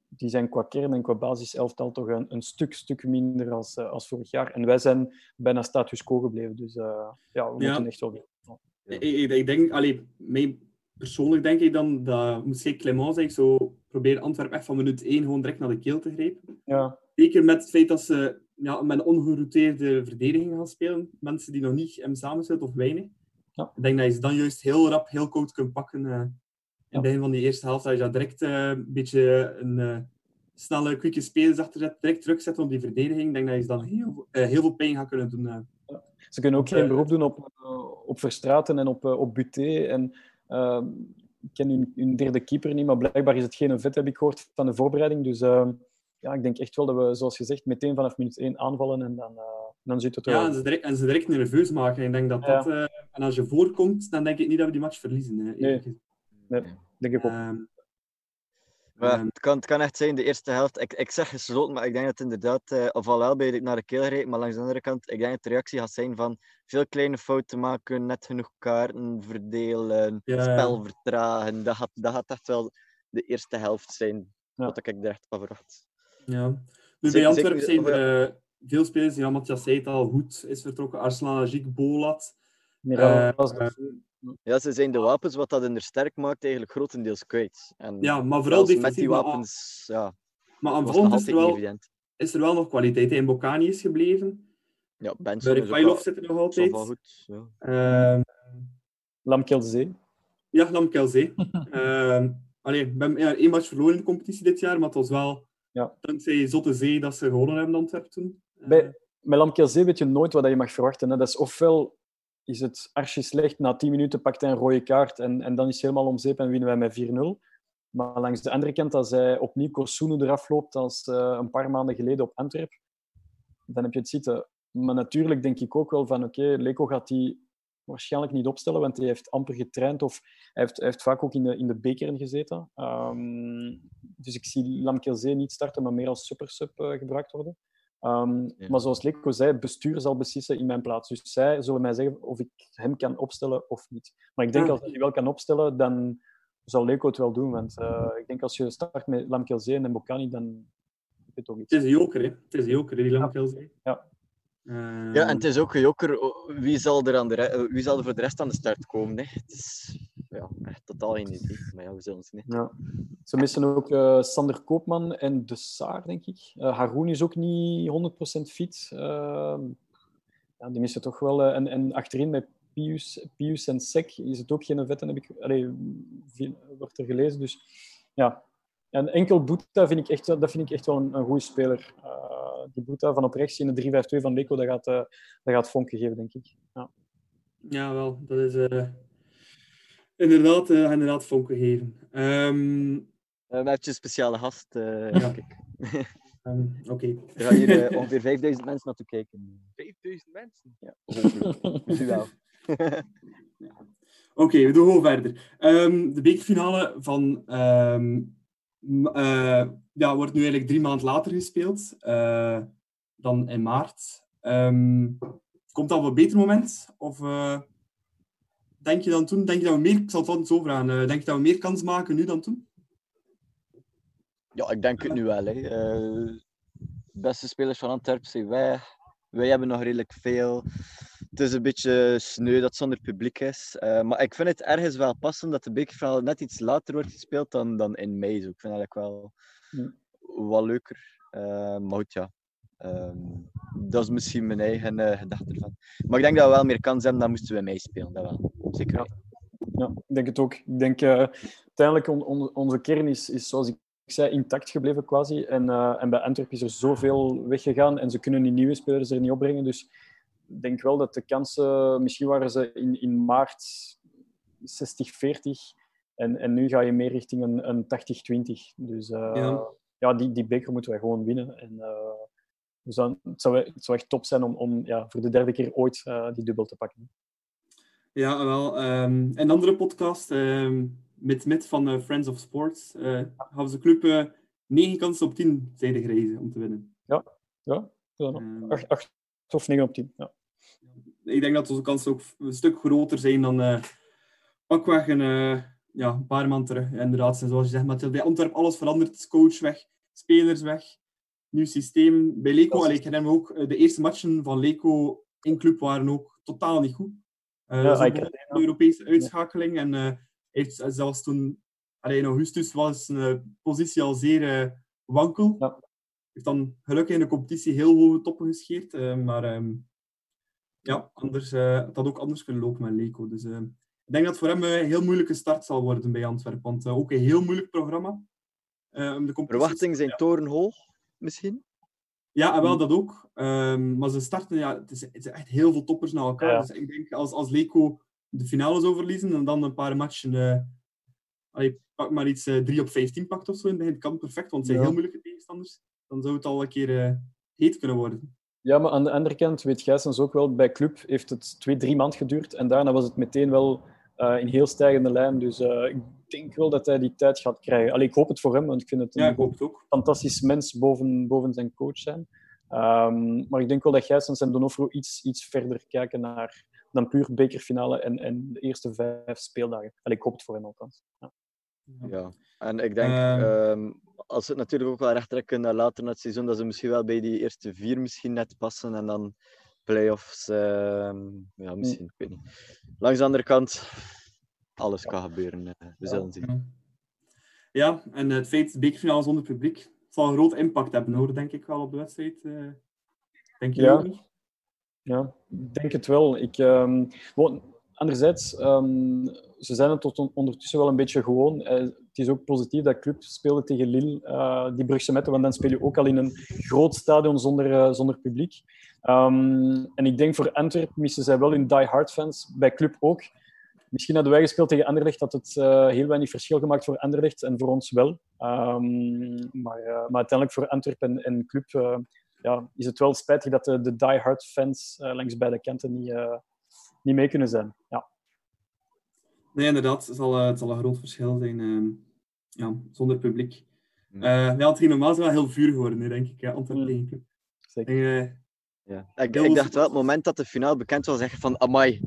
die zijn qua kern en qua basiselftal toch een, een stuk, stuk minder als, uh, als vorig jaar. En wij zijn bijna status quo gebleven. Dus ja, we moeten echt wel weer. Ja. Ik, ik, denk, allee, mij persoonlijk denk ik dan dat, Clement zeggen, zo probeer Antwerpen echt van minuut 1 gewoon direct naar de keel te grijpen. Ja. Zeker met het feit dat ze ja, met een ongerouteerde verdediging gaan spelen. Mensen die nog niet hem samenzitten of weinig. Ja. Ik denk dat je ze dan juist heel rap, heel koud kunt pakken. Uh, in het begin van die eerste helft, dat je dat direct uh, een beetje een uh, snelle, quieke spelers achterzet, direct terugzetten op die verdediging. Ik denk dat je ze dan heel, heel veel pijn gaat kunnen doen. Ze kunnen ook geen beroep doen op, op Verstraten en op, op Buté en uh, ik ken hun, hun, derde keeper niet, maar blijkbaar is het geen vet, heb ik gehoord, van de voorbereiding. Dus uh, ja, ik denk echt wel dat we, zoals gezegd, meteen vanaf minuut 1 aanvallen en dan, uh, dan zit het er Ja, en ze, direct, en ze direct nerveus maken. Ik denk dat Ja. dat... eh, en als je voorkomt, dan denk ik niet dat we die match verliezen. Hè, Nee. Nee, denk ik ook. Ehm, Ja, Ehm, het, kan, het kan echt zijn, de eerste helft. Ik, ik zeg gesloten, maar ik denk dat het inderdaad, eh of al wel bij naar de keel rijdt, maar langs de andere kant, ik denk dat de reactie gaat zijn van veel kleine fouten maken, net genoeg kaarten verdelen, Ja, ja. spel vertragen. Dat gaat, dat gaat echt wel de eerste helft zijn, Ja. wat ik er echt van verwacht. Ja. Nu, bij Antwerpen zijn er eh, veel spelers. Ja, Matthias zei het al, Hoed is vertrokken. Arslan Ajik, Bolat. Miral, Ja, ze zijn de wapens wat dat in er sterk maakt eigenlijk grotendeels kwijt. En Ja, maar vooral zelfs met die Maar, wapens, ja, maar nog aanvallend is er, wel, evident. is er wel nog kwaliteit. hè. En Bocani is gebleven. Ja, Benson wel, zit er nog altijd. wel goed. Ja. Ehm, Lamkelzee. ja, Lamkelzee. Ehm allee, we hebben ja, één match verloren in de competitie dit jaar, maar het was wel Ja. dankzij Zotte Zee dat ze gewonnen hebben Antwerpen toen. Eh, Bij, met Lamkelzee weet je nooit wat je mag verwachten. Hè. Dat is ofwel is het archi slecht, na 10 minuten pakt hij een rode kaart en, en dan is het helemaal om zeep en winnen wij met 4-0. Maar langs de andere kant, als hij opnieuw Kosunu eraf loopt als eh, een paar maanden geleden op Antwerp, dan heb je het zitten. Maar natuurlijk denk ik ook wel van, oké, Leko gaat die waarschijnlijk niet opstellen, want hij heeft amper getraind of hij heeft, hij heeft vaak ook in de, in de bekeren gezeten. Ehm, dus ik zie Lamkelzee niet starten, maar meer als super-sub eh, gebruikt worden. Ehm, Ja. Maar zoals Leko zei, het bestuur zal beslissen in mijn plaats. Dus zij zullen mij zeggen of ik hem kan opstellen of niet. Maar ik denk Ja. als hij die wel kan opstellen, dan zal Leko het wel doen. Want eh, ik denk als je start met Lamkelzee en Bocani, dan heb je toch iets. Het is een joker, hè. Het is een joker, die Lamkelzee. Ja. Ehm, Ja, en het is ook gejokker. Wie zal er, aan de re- eh, wie zal er voor de rest aan de start komen? Hè? Het is ja, echt totaal geen idee. Maar ja, we zullen zien. hè. Ja. Ze missen ook eh, Sander Koopman en De Saar, denk ik. Eh Haroun is ook niet 100% fit. Eh, ja, die missen toch wel. eh, en, en achterin met Pius, Pius en Sek is het ook geen vetten, heb ik, allee, veel- wordt er gelezen. Dus ja. En enkel Boeta vind ik echt, wel- dat vind ik echt wel een, een goede speler. Eh, die Boeta van op rechts in de 3-5-2 van Leko, dat gaat, eh, dat gaat vonken geven, denk ik. Ja. Ja, wel. Dat is eh, inderdaad, eh, inderdaad vonken geven. Ehm, Eh, we hebben een speciale gast. eh, Ja. kijk. ehm, Oké. Er gaan hier eh, ongeveer 5000 mensen naartoe kijken. 5000 mensen. Hopelijk. Wel. Oké, we doen gewoon verder. Ehm, de bekerfinale van, ehm, eh, ja, wordt nu eigenlijk drie maanden later gespeeld eh, dan in maart. Ehm, komt dat op een beter moment? Of eh, denk je dan toen? Denk je dat we meer, ik zal het zo vragen, eh, denk je dat we meer kans maken nu dan toen? Ja, ik denk het nu wel. Hè. Eh, beste spelers van Antwerpen zijn weg. Wij hebben nog redelijk veel. Het is een beetje sneu dat het zonder publiek is. Eh, maar ik vind het ergens wel passend dat de bekerfinale net iets later wordt gespeeld dan, dan in mei. Zo. Ik vind dat eigenlijk wel, wel leuker. Eh, maar goed, ja. Ehm, dat is misschien mijn eigen eh, gedachte ervan. Maar ik denk dat we wel meer kans hebben dan moesten we in mei spelen. Dat wel. Zeker. Ja. Ja, ik denk het ook. Ik denk uh, uiteindelijk on, on, onze kern is, is, zoals ik zei, intact gebleven quasi. En, uh, en bij Antwerpen is er zoveel weggegaan en ze kunnen die nieuwe spelers er niet opbrengen. Dus ik denk wel dat de kansen, misschien waren ze in, in maart 60-40 en, en nu ga je meer richting een, een 80-20. Dus uh, ja. ja, die, die beker moeten wij gewoon winnen. En, dus dan, het, zou, het zou echt top zijn om, om ja, voor de derde keer ooit uh, die dubbel te pakken. Ja, wel. Um, een andere podcast, um, met Mit van uh, Friends of Sports, uh, hebben ze club 9 kansen op 10 zijde gerezen om te winnen. Ja, ja. Um, 8, 8 of 9 op 10. Ja. Ik denk dat onze kansen ook een stuk groter zijn dan uh, pakweg een, ja, een paar maanden terug. Inderdaad, zoals je zegt, maar bij Antwerpen alles veranderd. Coach weg, spelers weg, nieuw systeem. Bij Leco, allee, ik herinner me ook, uh, de eerste matchen van Leco in club waren ook totaal niet goed. Uh, ja, Europese uitschakeling. En uh, heeft zelfs toen, allee, in augustus was zijn uh, positie al zeer uh, wankel. Ja. Heeft dan gelukkig in de competitie heel hoge toppen gescheerd. Uh, maar um, ja, anders, uh, het had ook anders kunnen lopen met Leco. Dus uh, ik denk dat het voor hem een heel moeilijke start zal worden bij Antwerpen. Want uh, ook een heel moeilijk programma. Uh, de Verwachtingen zijn ja. torenhoog, misschien? Ja, wel dat ook. Um, maar ze starten, ja, het is, het is, echt heel veel toppers naar elkaar. Ja. Dus ik denk als, als Leco de finale zou verliezen en dan een paar matchen, uh, allee, pak maar iets uh, 3 op 15 pakt of zo in het begin, kan perfect, want het zijn ja. heel moeilijke tegenstanders. Dan zou het al een keer uh, heet kunnen worden. Ja, maar aan de andere kant weet Gijsens ook wel, bij Club heeft het twee, drie maanden geduurd en daarna was het meteen wel eh, in heel stijgende lijn. Dus eh, ik denk wel dat hij die tijd gaat krijgen. Allee, ik hoop het voor hem, want ik vind het Ja, een ik hoop het ook. fantastisch mens boven, boven zijn coach zijn. Ehm, maar ik denk wel dat Gijsens en Donofrio iets, iets verder kijken naar dan puur bekerfinale en, en de eerste vijf speeldagen. Allee, ik hoop het voor hem althans. Ja. Ja, en ik denk, Ehm. ehm, als ze het natuurlijk ook wel recht trekken naar later in het seizoen, dat ze misschien wel bij die eerste vier misschien net passen en dan play-offs, ehm, ja, misschien, ik weet niet. Langs de andere kant, alles kan gebeuren. eh, we zullen zien. Ja. En het feit dat de bekerfinale zonder publiek zal een groot impact hebben, hoor, denk ik wel, op de wedstrijd. eh. denk je Ja. niet? Ja, ik denk het wel. Ik, ehm, wel, anderzijds, ehm, ze zijn het tot on- ondertussen wel een beetje gewoon. Eh, het is ook positief dat Club speelde tegen Lille, eh, die Brugse Metten, want dan speel je ook al in een groot stadion zonder, eh, zonder publiek. Ehm, en ik denk voor Antwerpen missen zij wel hun die-hard fans, bij Club ook. Misschien hadden wij gespeeld tegen Anderlecht, dat het eh, heel weinig verschil gemaakt voor Anderlecht en voor ons wel. Ehm, maar, eh, maar uiteindelijk voor Antwerpen en, en Club eh, ja, is het wel spijtig dat de, de die-hard fans eh, langs beide kanten niet, eh, niet mee kunnen zijn. Ja. Nee, inderdaad. Het zal, het zal een groot verschil zijn. ehm, ja, zonder publiek. Ja. Eh ja, het ging normaal wel heel vuur geworden, hè, denk ik. Antwerpen Mm. Zeker. En, Ja. Ik, ik dacht wel, het moment dat de finale bekend was, zeggen van, amai,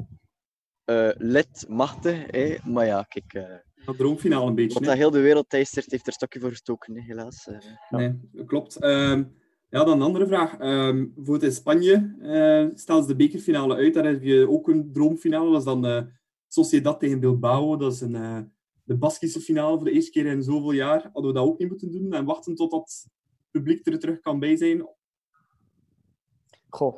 eh lid, machtig. hè. Maar ja, kijk, eh, dat droomfinale een beetje. wat hè. dat heel de wereld teistert, heeft er stokje voor gestoken, hè, helaas. eh. Nee, dat klopt. Ehm, ja, dan een andere vraag. Ehm voor het in Spanje eh stellen ze de bekerfinale uit. Daar heb je ook een droomfinale. Dat is dan eh Sociedad tegen Bilbao. Dat is een, eh, de Baskische finale voor de eerste keer in zoveel jaar. Hadden we dat ook niet moeten doen en wachten totdat het publiek er terug kan bij zijn? Goh,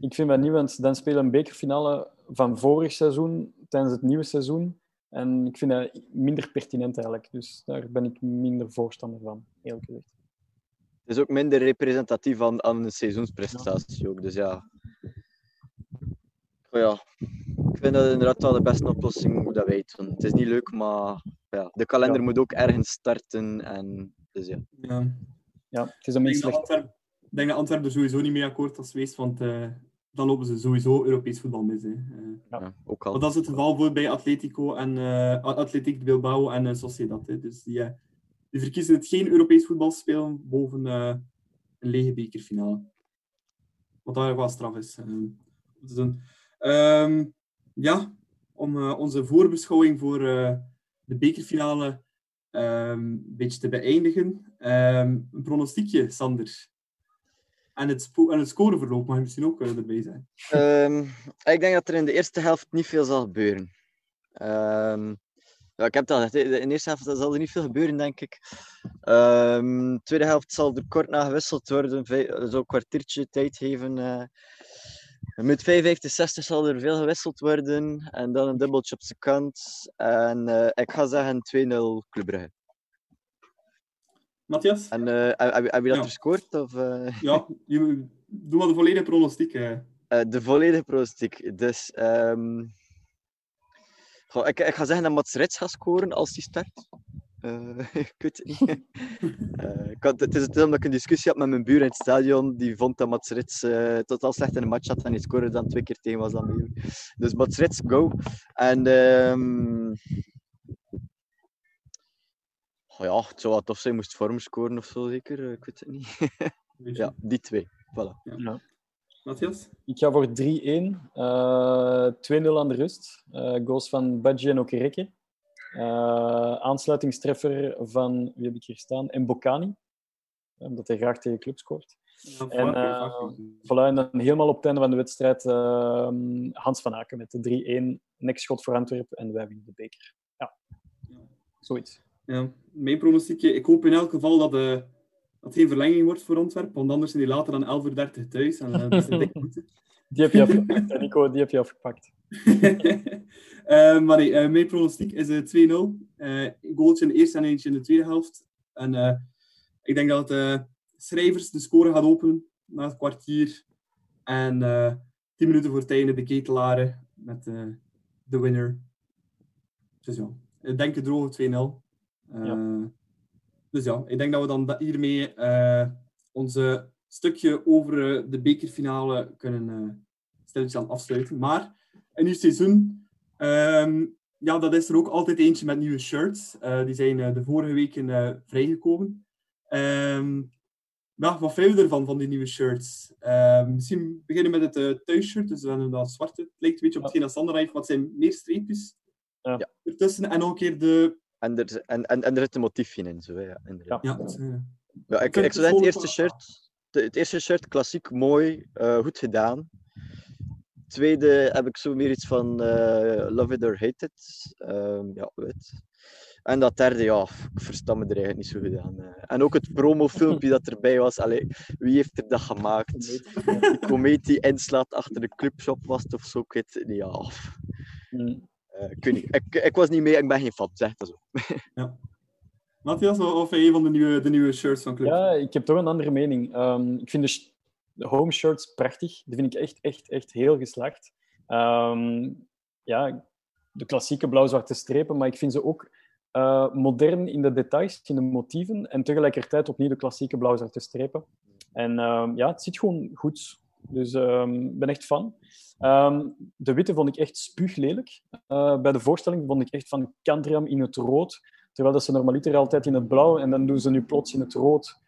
ik vind dat niet, want dan spelen een bekerfinale van vorig seizoen tijdens het nieuwe seizoen. En ik vind dat minder pertinent eigenlijk. Dus daar ben ik minder voorstander van, eerlijk gezegd. Het is ook minder representatief aan, aan een seizoensprestatie ook. Dus ja. Oh ja. Ik vind dat inderdaad wel de beste oplossing hoe dat wij het doen. Het is niet leuk, maar ja, de kalender Ja. moet ook ergens starten. En, dus ja. Ja. Ja, het is een Ik beetje denk dat slecht. Antwerpen, ik denk dat Antwerpen er sowieso niet mee akkoord was geweest, want eh, dan lopen ze sowieso Europees voetbal mis. Hè. Eh, Ja. ook al. Want dat is het geval voor bij Atletico en eh Atletico Bilbao en eh, Sociedad. Hè. Dus die, die verkiezen het geen Europees voetbal spelen boven eh, een lege bekerfinale. Wat daar wel straf is. doen. Ehm, ja, om eh, onze voorbeschouwing voor eh, de bekerfinale ehm, een beetje te beëindigen. Ehm, een pronostiekje, Sander. En het, en het scoreverloop mag misschien ook eh, erbij zijn. Ehm, ik denk dat er in de eerste helft niet veel zal gebeuren. Ehm, ja, ik heb het al gezegd, in de eerste helft zal er niet veel gebeuren, denk ik. Ehm, de tweede helft zal er kort na gewisseld worden, vij- zo'n kwartiertje tijd geven. eh. met 55, 60 zal er veel gewisseld worden en dan een dubbeltje op zijn kant. En eh, ik ga zeggen 2-0 Club Brugge. Matthias? En eh, heb, je dat Ja. gescoord? Of, eh? Ja, je, doe maar de volledige pronostiek. eh. De volledige pronostiek. Dus, ehm, goh, ik, ik ga zeggen dat Mats Rits gaat scoren als hij start. Ik weet het niet. Ik had, het is het omdat ik een discussie had met mijn buur in het stadion. Die vond dat Mats Rits totaal slecht in de match had en hij scoorde dan twee keer tegen was dan. Dus Mats Rits, go. En ehm, goh, ja, het zou wel tof zijn moest Vorm scoren of zo zeker. Eh, Ik weet het niet. Ja, die twee. Voilà. Matthias? Ik ga voor 3-1. eh 2-0 aan de rust. Eh goals van Badji en Okereke. Eh, aansluitingstreffer van, wie heb ik hier staan? Mbokani. Omdat hij graag tegen club scoort. Ja, En, eh. Voilà, en dan helemaal op het einde van de wedstrijd ehm, Hans van Aken met de 3-1. Nekschot voor Antwerpen en wij winnen de beker. Ja, zoiets. Ja, mijn pronostiekje. Ik hoop in elk geval dat, eh dat het geen verlenging wordt voor Antwerpen, want anders zijn die later dan 11.30 uur thuis. En dat is. Die heb je afgepakt, Nico. Die heb je afgepakt. Eh, maar nee, mijn pronostiek is eh 2-0. Eh, een goaltje in de eerste en eentje in de tweede helft. En ik denk dat Schrijvers de score gaat openen na het kwartier. En eh 10 minuten voor het einde de ketelaren met de winner. Dus ja, ik denk een droge 2-0. Eh, Ja. Dus ja, ik denk dat we dan da- hiermee eh onze stukje over eh, de bekerfinale kunnen stilletjes aan afsluiten. Maar een nieuw seizoen. Ehm, ja, dat is er ook altijd eentje met nieuwe shirts. Uh, die zijn uh, de vorige weken uh, vrijgekomen. Um, ja, wat vind je ervan, van die nieuwe shirts? Uh, misschien beginnen met het thuisshirt. Dus we hebben dat zwarte. Het lijkt een beetje op hetgeen als Sander heeft, het zijn meer streepjes ja. ertussen. En nog een keer de... En er, en, en, en er zit een motiefje in, zo, ja, inderdaad. Ja, ja ik, ik zou zeggen, het eerste shirt, de, het eerste shirt, klassiek, mooi, uh, goed gedaan. Tweede heb ik zo meer iets van uh, Love It or Hate It. Um, ja, wit. En dat derde, ja, ik versta me er eigenlijk niet zo goed aan. En ook het promofilmpje dat erbij was. Allee, wie heeft er dat gemaakt? Die komeet die inslaat achter de clubshop was of zo. Ik weet het niet. Ja. Uh, ik, weet niet. Ik, ik was niet mee, ik ben geen fan. Zeg dat zo. ja. Matthias, of een van de nieuwe, de nieuwe shirts van Club? Ja, ik heb toch een andere mening. Um, ik vind de, de home shirts prachtig. Die vind ik echt, echt, echt heel geslaagd. Um, ja, de klassieke blauw-zwarte strepen, maar ik vind ze ook uh, modern in de details, in de motieven en tegelijkertijd opnieuw de klassieke blauw-zwarte strepen. En uh, ja, het ziet gewoon goed. Dus ik um, ben echt fan. Um, de witte vond ik echt spuuglelijk. Uh, bij de voorstelling vond ik echt van Cantriam in het rood. Terwijl dat ze normaliter altijd in het blauw en dan doen ze nu plots in het rood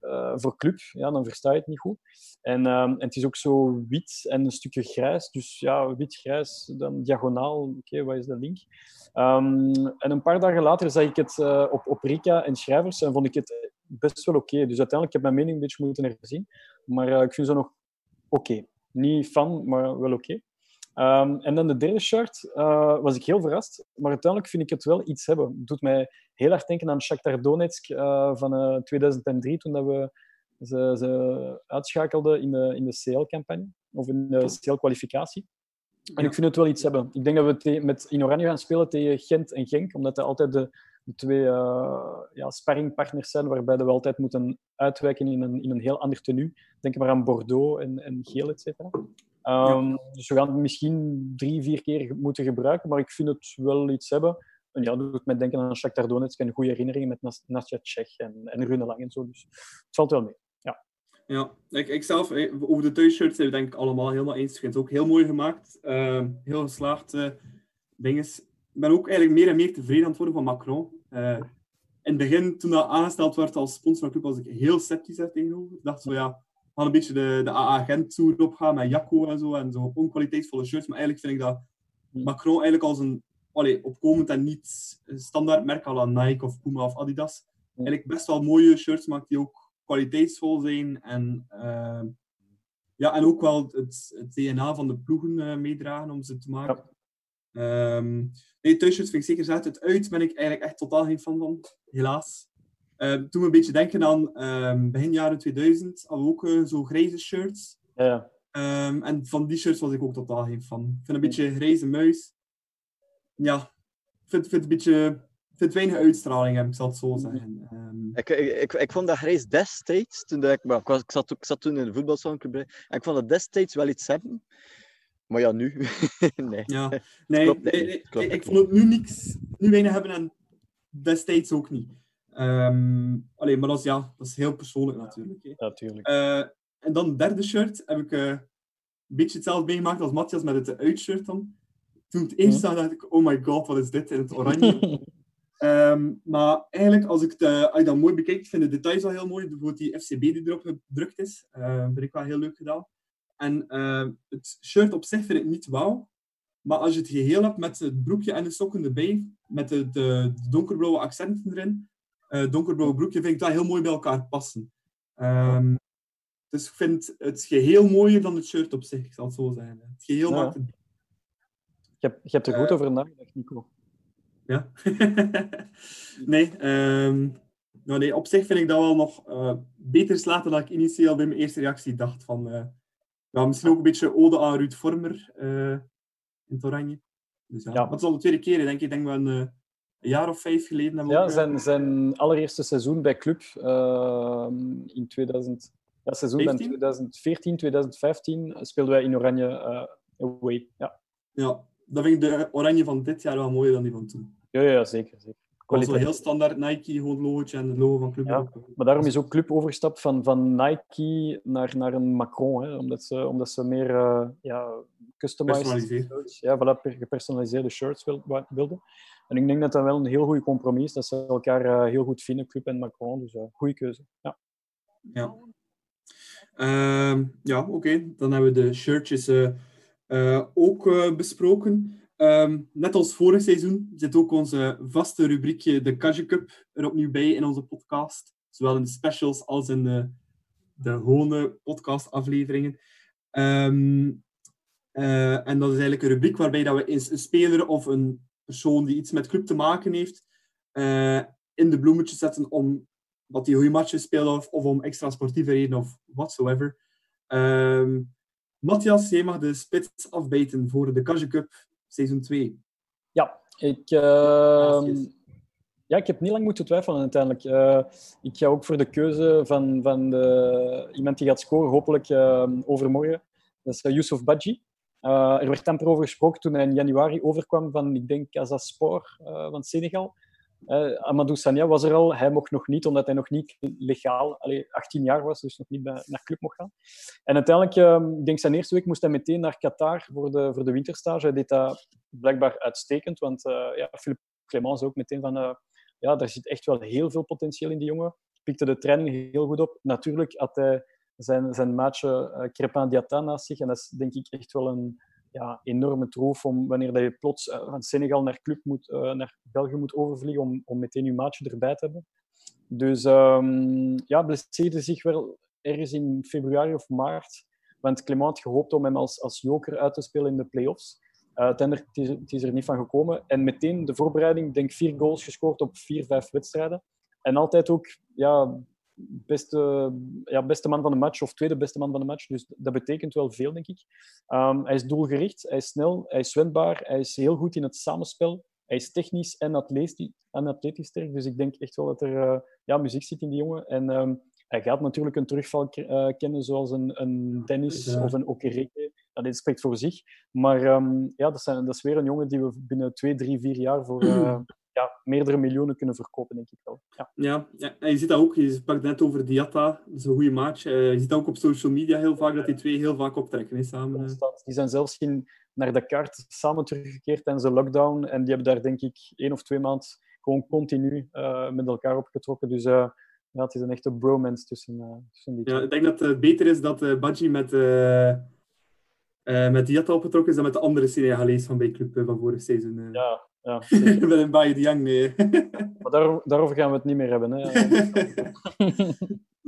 uh, voor club. Ja, dan versta je het niet goed. En, um, en het is ook zo wit en een stukje grijs. Dus ja, wit-grijs, dan diagonaal. Oké, wat is de link? En een paar dagen later zag ik het uh, op, op Rika en Schrijvers en vond ik het best wel oké. Dus uiteindelijk heb ik mijn mening een beetje moeten herzien. Maar ik vind ze nog oké. Okay. Niet fan, maar wel oké. Um, en dan de derde shirt uh, was ik heel verrast. Maar uiteindelijk vind ik het wel iets hebben. Het doet mij heel hard denken aan Shakhtar Donetsk uh, van 2003, toen dat we ze, ze uitschakelden in de, in de CL-campagne. Of in de CL-kwalificatie. En ik vind het wel iets hebben. Ik denk dat we met in Oranje gaan spelen tegen Gent en Genk, omdat dat altijd de twee uh, ja, sparringpartners zijn, waarbij we altijd moeten uitwijken in een, in een heel ander tenue. Denk maar aan Bordeaux en, en Geel, et cetera. Um, ja. Dus we gaan het misschien drie, vier keer moeten gebruiken, maar ik vind het wel iets hebben. En ja, dat doet mij denken aan Shakhtar Donetsk en goede herinneringen met Nastja Tsjech en, en Rune Lang en zo. Dus het valt wel mee. Ja. Ja, ik, ik zelf, over de thuisshirts zijn we denk ik allemaal helemaal eens. Het ook heel mooi gemaakt. Uh, heel geslaagd uh, dinges. Ben ook eigenlijk meer en meer tevreden aan het worden van Macron. Uh, in het begin, toen dat aangesteld werd als sponsor van club, was ik heel sceptisch daar tegenover. Ik dacht zo, ja, we gaan een beetje de, de AA Gent tour opgaan met Jacco en zo, en zo onkwaliteitsvolle shirts. Maar eigenlijk vind ik dat Macron eigenlijk als een allee, opkomend en niet standaard merk à la Nike of Puma of Adidas, eigenlijk best wel mooie shirts maakt die ook kwaliteitsvol zijn en, uh, ja, en ook wel het, DNA van de ploegen uh, meedragen om ze te maken. Um, nee, thuisshirts vind ik zeker zet. Het uit ben ik eigenlijk echt totaal geen fan van, helaas. Uh, toen we een beetje denken aan um, begin jaren 2000, hadden we ook uh, zo grijze shirts. Ja. Um, en van die shirts was ik ook totaal geen fan. Ik vind een beetje grijze muis. Ja, ik vind, vind het een beetje vind weinig uitstraling hebben, ik zal het zo zeggen. Um... Ik, ik, ik, vond dat Grace destijds, toen ik, maar ik, was, ik, zat, ik zat toen in de voetbalsalclub, en ik vond dat destijds wel iets hebben. Maar ja, nu. nee. Ja, nee, klopt, nee, nee klopt, ik, ik vond het nu niks, nu weinig hebben en destijds ook niet. Um, alleen, maar dat is, ja, dat is heel persoonlijk natuurlijk. Natuurlijk. Uh, en dan het derde shirt heb ik uh, een beetje hetzelfde meegemaakt als Matthias met het uitshirt dan. Toen het eerst zag, dacht ik, oh my god, wat is dit in het oranje. Um, maar eigenlijk, als ik, de, als ik dat mooi bekijk, vind de details wel heel mooi. Bijvoorbeeld die FCB die erop gedrukt is, uh, vind ik wel heel leuk gedaan. En uh, het shirt op zich vind ik niet wauw. Maar als je het geheel hebt met het broekje en de sokken erbij, met de, de, de donkerblauwe accenten erin, uh, donkerblauwe broekje, vind ik dat heel mooi bij elkaar passen. Um, dus ik vind het geheel mooier dan het shirt op zich, ik zal het zo zeggen. Het geheel ja. maakt het... Je hebt, je hebt er goed over nagedacht, Nico. Ja. nee, um, nou nee, op zich vind ik dat wel nog uh, beter slaten dan ik initieel bij mijn eerste reactie dacht. Van, ja, misschien ook een beetje ode aan Ruud Vormer uh, in het oranje. Dus ja, ja. Dat is al de tweede keer, denk ik. Denk wel een, een jaar of vijf geleden. Ja, zijn, zijn allereerste seizoen bij Club in 2000... Ja, seizoen 15? 2014, 2015 speelden wij in oranje away. Ja. ja, dat vind ik de oranje van dit jaar wel mooier dan die van toen. Ja, ja zeker. zeker. Was heel standaard Nike, gewoon het logootje en het logo van Club. Ja, maar daarom is ook Club overgestapt van, van Nike naar, naar een Macron. Hè, omdat, ze, omdat ze meer uh, ja, customized shirts, ja, voilà, gepersonaliseerde shirts wilden. En ik denk dat dat wel een heel goed compromis is, dat ze elkaar eh, heel goed vinden, Club en Macron. Dus eh goede keuze. Ja. Ja, Ehm, ja oké. Dan hebben we de shirtjes ook besproken. Ehm, net als vorig seizoen zit ook onze vaste rubriekje de Kage Cup er opnieuw bij in onze podcast. Zowel in de specials als in de, de gewone podcastafleveringen. Ehm, eh, en dat is eigenlijk een rubriek waarbij dat we eens een speler of een persoon die iets met club te maken heeft, eh, in de bloemetjes zetten om dat hij goede matchen speelt of, of om extra sportieve redenen of whatsoever. Ehm Matthias, jij mag de spits afbijten voor de Kage Cup seizoen 2. Ja, ik, ehm, Gracias. ja, ik heb niet lang moeten twijfelen uiteindelijk. Eh, ik ga ook voor de keuze van, van de, iemand die gaat scoren, hopelijk ehm, overmorgen. Dat is eh, Yusuf Badji. Eh, er werd amper over gesproken toen hij in januari overkwam van, ik denk, Casa Sport eh, van Senegal. Eh, Amadou Sanya was er al. Hij mocht nog niet, omdat hij nog niet legaal, allee, 18 jaar was, dus nog niet naar club mocht gaan. En uiteindelijk, ehm, ik denk zijn eerste week, moest hij meteen naar Qatar voor de, voor de winterstage. Hij deed dat blijkbaar uitstekend, want eh ja, Philippe ook meteen van, eh, ja, daar zit echt wel heel veel potentieel in die jongen. Pikte de training heel goed op. Natuurlijk had hij zijn, zijn maatje uh, Crepin Diatta naast zich. En dat is denk ik echt wel een ja, enorme troef om wanneer dat je plots uh, van Senegal naar, club moet, uh, naar België moet overvliegen om, om meteen je maatje erbij te hebben. Dus um, ja, blesseerde zich wel ergens in februari of maart. Want Clement gehoopt om hem als, als joker uit te spelen in de play-offs. Uh, uiteindelijk het is, het is er niet van gekomen. En meteen de voorbereiding, denk vier goals gescoord op vier, vijf wedstrijden. En altijd ook ja, beste, ja, beste man van de match of tweede beste man van de match. Dus dat betekent wel veel, denk ik. Um, hij is doelgericht, hij is snel, hij is wendbaar, hij is heel goed in het samenspel. Hij is technisch en atletisch, en atletisch sterk. Dus ik denk echt wel dat er uh, ja, muziek zit in die jongen. En um, hij gaat natuurlijk een terugval uh, kennen, zoals een, een Dennis ja. of een Okereke. Ja, dit spreekt voor zich. Maar um, ja, dat, zijn, dat, is weer een jongen die we binnen twee, drie, vier jaar voor uh, ja, meerdere miljoenen kunnen verkopen, denk ik wel. Ja, ja, ja en je ziet dat ook. Je sprak net over Diatta, dat is een goede match. Uh, je ziet dat ook op social media heel vaak, dat die twee heel vaak optrekken hè, samen. Die zijn zelfs in, naar de kaart samen teruggekeerd tijdens de lockdown. En die hebben daar, denk ik, één of twee maanden gewoon continu uh, met elkaar opgetrokken. Dus uh, ja, het is een echte bromance tussen, tussen die twee. Ja, ik denk dat het beter is dat uh, Badji met, uh, met Diatta opgetrokken is dan met de andere Senegalees van bij Club van vorig seizoen. Ja, ja. met een Baye Diang, nee. maar daar, daarover gaan we het niet meer hebben. Hè?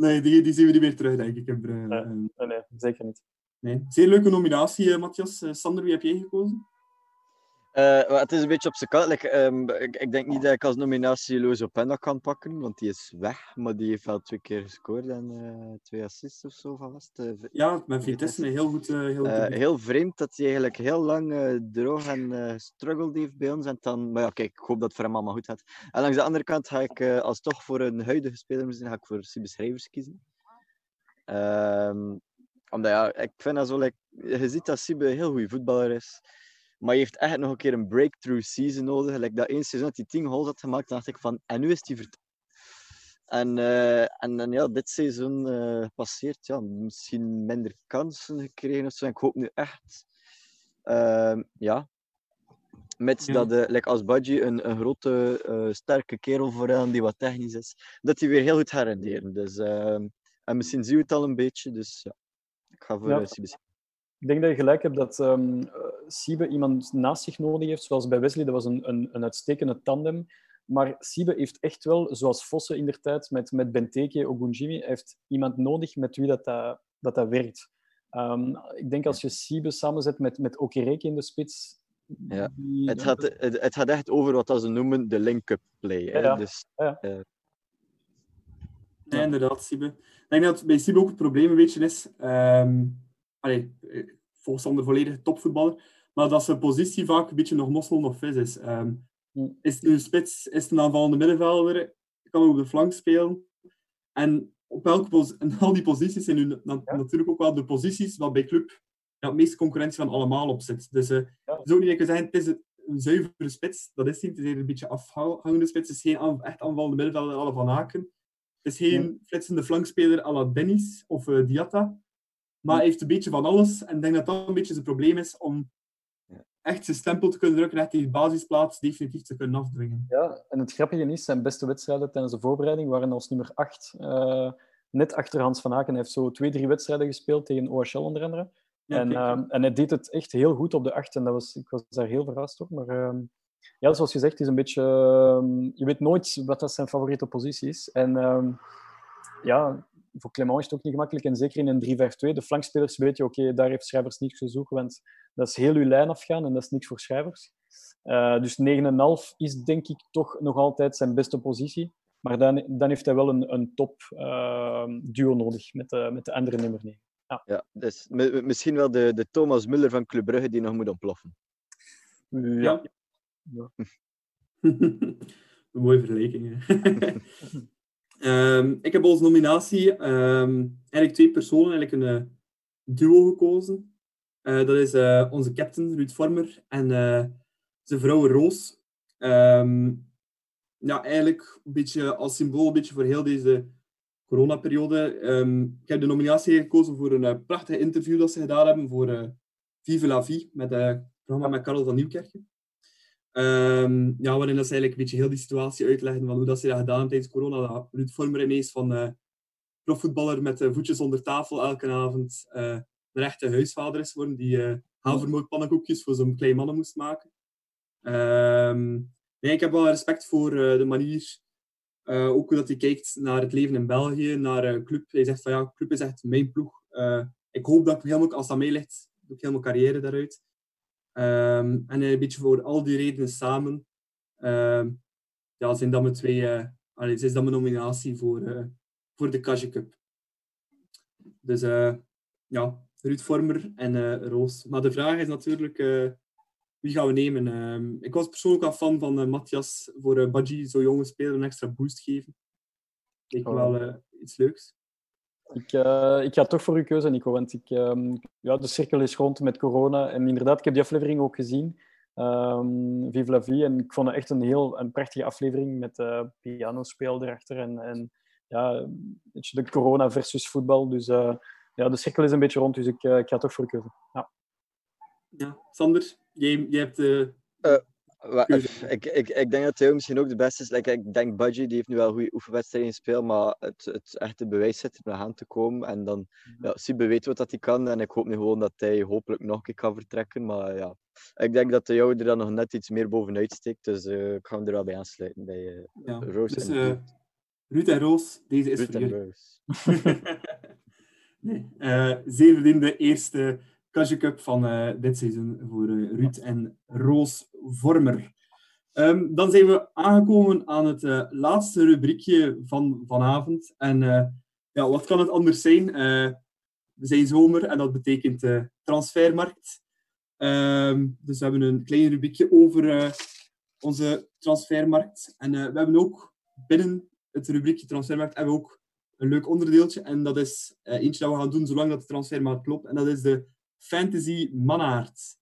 nee, die, die zien we niet meer terug, denk ik. Nee, nee, nee, zeker niet. Nee. Zeer leuke nominatie, Matthias. Sander, wie heb jij gekozen? Uh, het is een beetje op zijn kant. Like, um, ik, ik, denk niet dat ik als nominatie Lozo Penna kan pakken, want die is weg. Maar die heeft wel twee keer gescoord en uh, twee assists of zo van vast. Uh, ja, met Vitesse heel goed. heel, goed heel vreemd dat hij eigenlijk heel lang droog en struggled heeft bij ons. En dan, maar ja, kijk, ik hoop dat het voor hem allemaal goed gaat. En langs de andere kant ga ik als toch voor een huidige speler misschien ga ik voor Sibbe Schrijvers kiezen. Um, omdat ja, ik vind dat zo, like, je ziet dat Sibbe een heel goede voetballer is. Maar je heeft echt nog een keer een breakthrough season nodig. Like dat één seizoen dat hij 10 goals had gemaakt, dan dacht ik van, en nu is hij vertrokken. En, uh, en, en ja, dit seizoen uh, passeert, ja, misschien minder kansen gekregen of zo. Ik hoop nu echt, uh, ja, met ja. dat uh, like als Badji een, een grote, sterke kerel vooraan die wat technisch is, dat hij weer heel goed gaat renderen. Dus, ehm, en misschien zien we het al een beetje, dus ja, ik ga voor ja. CBC. Ik denk dat je gelijk hebt dat um, uh, Siebe iemand naast zich nodig heeft, zoals bij Wesley, dat was een, een, een uitstekende tandem. Maar Siebe heeft echt wel, zoals Vossen in der tijd met, met Benteke, Ogunjimi, heeft iemand nodig met wie dat, dat, dat, dat werkt. Um, ik denk als je Siebe samenzet met, met Okereke in de spits... Ja. Die, het, gaat, het, het gaat echt over wat ze noemen de link-up play. Ja, ja. Dus, ja. Uh, ja, inderdaad, Siebe. Ik denk dat bij Siebe ook het probleem een beetje is... Um allee, volgens Sander volledig topvoetballer, maar dat zijn positie vaak een beetje nog mossel nog vis is. Um, is het nu een spits, is het een aanvallende middenvelder, kan ook op de flank spelen. En op welke en al die posities zijn nu ja. natuurlijk ook wel de posities waar bij club ja, het meeste concurrentie van allemaal op zit. Dus uh, ja. is ook niet dat je zeggen, het is een zuivere spits, dat is niet. Het is een beetje afhangende spits, het is geen aan, echt aanvallende middenvelder alle van Aken. Het is geen ja. flitsende flankspeler à la Dennis of uh, Diatta. Maar hij heeft een beetje van alles. En ik denk dat dat een beetje zijn probleem is om echt zijn stempel te kunnen drukken, echt die basisplaats definitief te kunnen afdwingen. Ja, en het grappige is, zijn beste wedstrijden tijdens de voorbereiding waren als nummer 8. net achter Hans van Aken. Hij heeft zo twee, drie wedstrijden gespeeld tegen OHL onder andere. Ja, en, ehm, en hij deed het echt heel goed op de 8. En dat was, ik was daar heel verrast op. Maar ehm, ja, zoals je zegt, is een beetje... ehm, je weet nooit wat dat zijn favoriete positie is. En ja, voor Clement is het ook niet gemakkelijk. En zeker in een 3-5-2, de flankspelers weet je, oké, daar heeft Schrijvers niets te zoeken, want dat is heel uw lijn afgaan en dat is niks voor Schrijvers. Eh, dus 9,5 is denk ik toch nog altijd zijn beste positie. Maar dan, dan heeft hij wel een, een top ehm, duo nodig met de, met de andere nummer 9. Ja, dus mi- misschien wel de, de Thomas Muller van Club Brugge die nog moet ontploffen. Ja. Een mooie vergelijking. Ehm, ik heb als nominatie ehm, eigenlijk twee personen, eigenlijk een eh, duo gekozen. Eh, dat is eh, onze captain Ruud Vormer en zijn vrouw Roos. Ehm, ja, eigenlijk een beetje als symbool een beetje voor heel deze coronaperiode. Ik heb de nominatie gekozen voor een prachtig interview dat ze gedaan hebben voor Vive la Vie, met het programma met Karel van Nieuwkerken. Ehm, ja, waarin dat ze eigenlijk een beetje heel die situatie uitleggen van hoe dat ze dat gedaan tijdens corona. Dat Ruud Vormer ineens van eh, profvoetballer met de voetjes onder tafel elke avond eh een echte huisvader is geworden die eh havermoutpannenkoekjes voor zo'n klein mannen moest maken. Ehm, nee, ik heb wel respect voor eh, de manier, eh, ook hoe dat hij kijkt naar het leven in België, naar eh, club. Hij zegt van ja, club is echt mijn ploeg. Eh, ik hoop dat ik helemaal, als dat meeligt, doe ik helemaal carrière daaruit. Ehm, en een beetje voor al die redenen samen, ehm, ja, zijn dat mijn twee, allee, is dat mijn nominatie voor, eh, voor de Kaja Cup. Dus eh, ja, Ruud Vormer en Roos. Maar de vraag is natuurlijk, wie gaan we nemen? Ehm, ik was persoonlijk al fan van Matthias voor uh, Badji, zo'n jonge speler, een extra boost geven. Me Oh. wel iets leuks. Ik, eh, ik ga toch voor uw keuze, Nico. Want ik, ehm, ja, de cirkel is rond met corona. En inderdaad, ik heb die aflevering ook gezien. ehm Vive la Vie. En ik vond het echt een heel een prachtige aflevering met uh, pianospeel erachter. En, en ja, beetje de corona versus voetbal. Dus eh, ja, de cirkel is een beetje rond. Dus ik, eh, ik ga toch voor uw keuze. Ja. Ja, Sander, jij, jij hebt... Ik, ik, ik denk dat Theo misschien ook de beste is. Like, ik denk Budgie, die heeft nu wel goede oefenwedstrijden gespeeld, maar het, het echte bewijs zit er nog aan te komen. En dan, ja, Siebe weet wat dat hij kan. En ik hoop nu gewoon dat hij hopelijk nog een keer kan vertrekken. Maar ja, ik denk dat de jou er dan nog net iets meer bovenuit steekt. Dus eh, ik ga hem er wel bij aansluiten. Bij eh ja. Roos Dus, en eh, Ruud. En Roos, deze is Ruud voor en. Roos. nee, zeer verdiende eerste Cup van eh, dit seizoen voor eh, Ruud en Roos Vormer. Ehm, dan zijn we aangekomen aan het eh, laatste rubriekje van vanavond. En ja, wat kan het anders zijn? We zijn zomer en dat betekent transfermarkt. Ehm, dus we hebben een klein rubriekje over onze transfermarkt. En we hebben ook binnen het rubriekje transfermarkt hebben we ook een leuk onderdeeltje. En dat is eentje dat we gaan doen zolang dat de transfermarkt loopt. En dat is de Fantasy Mannaard.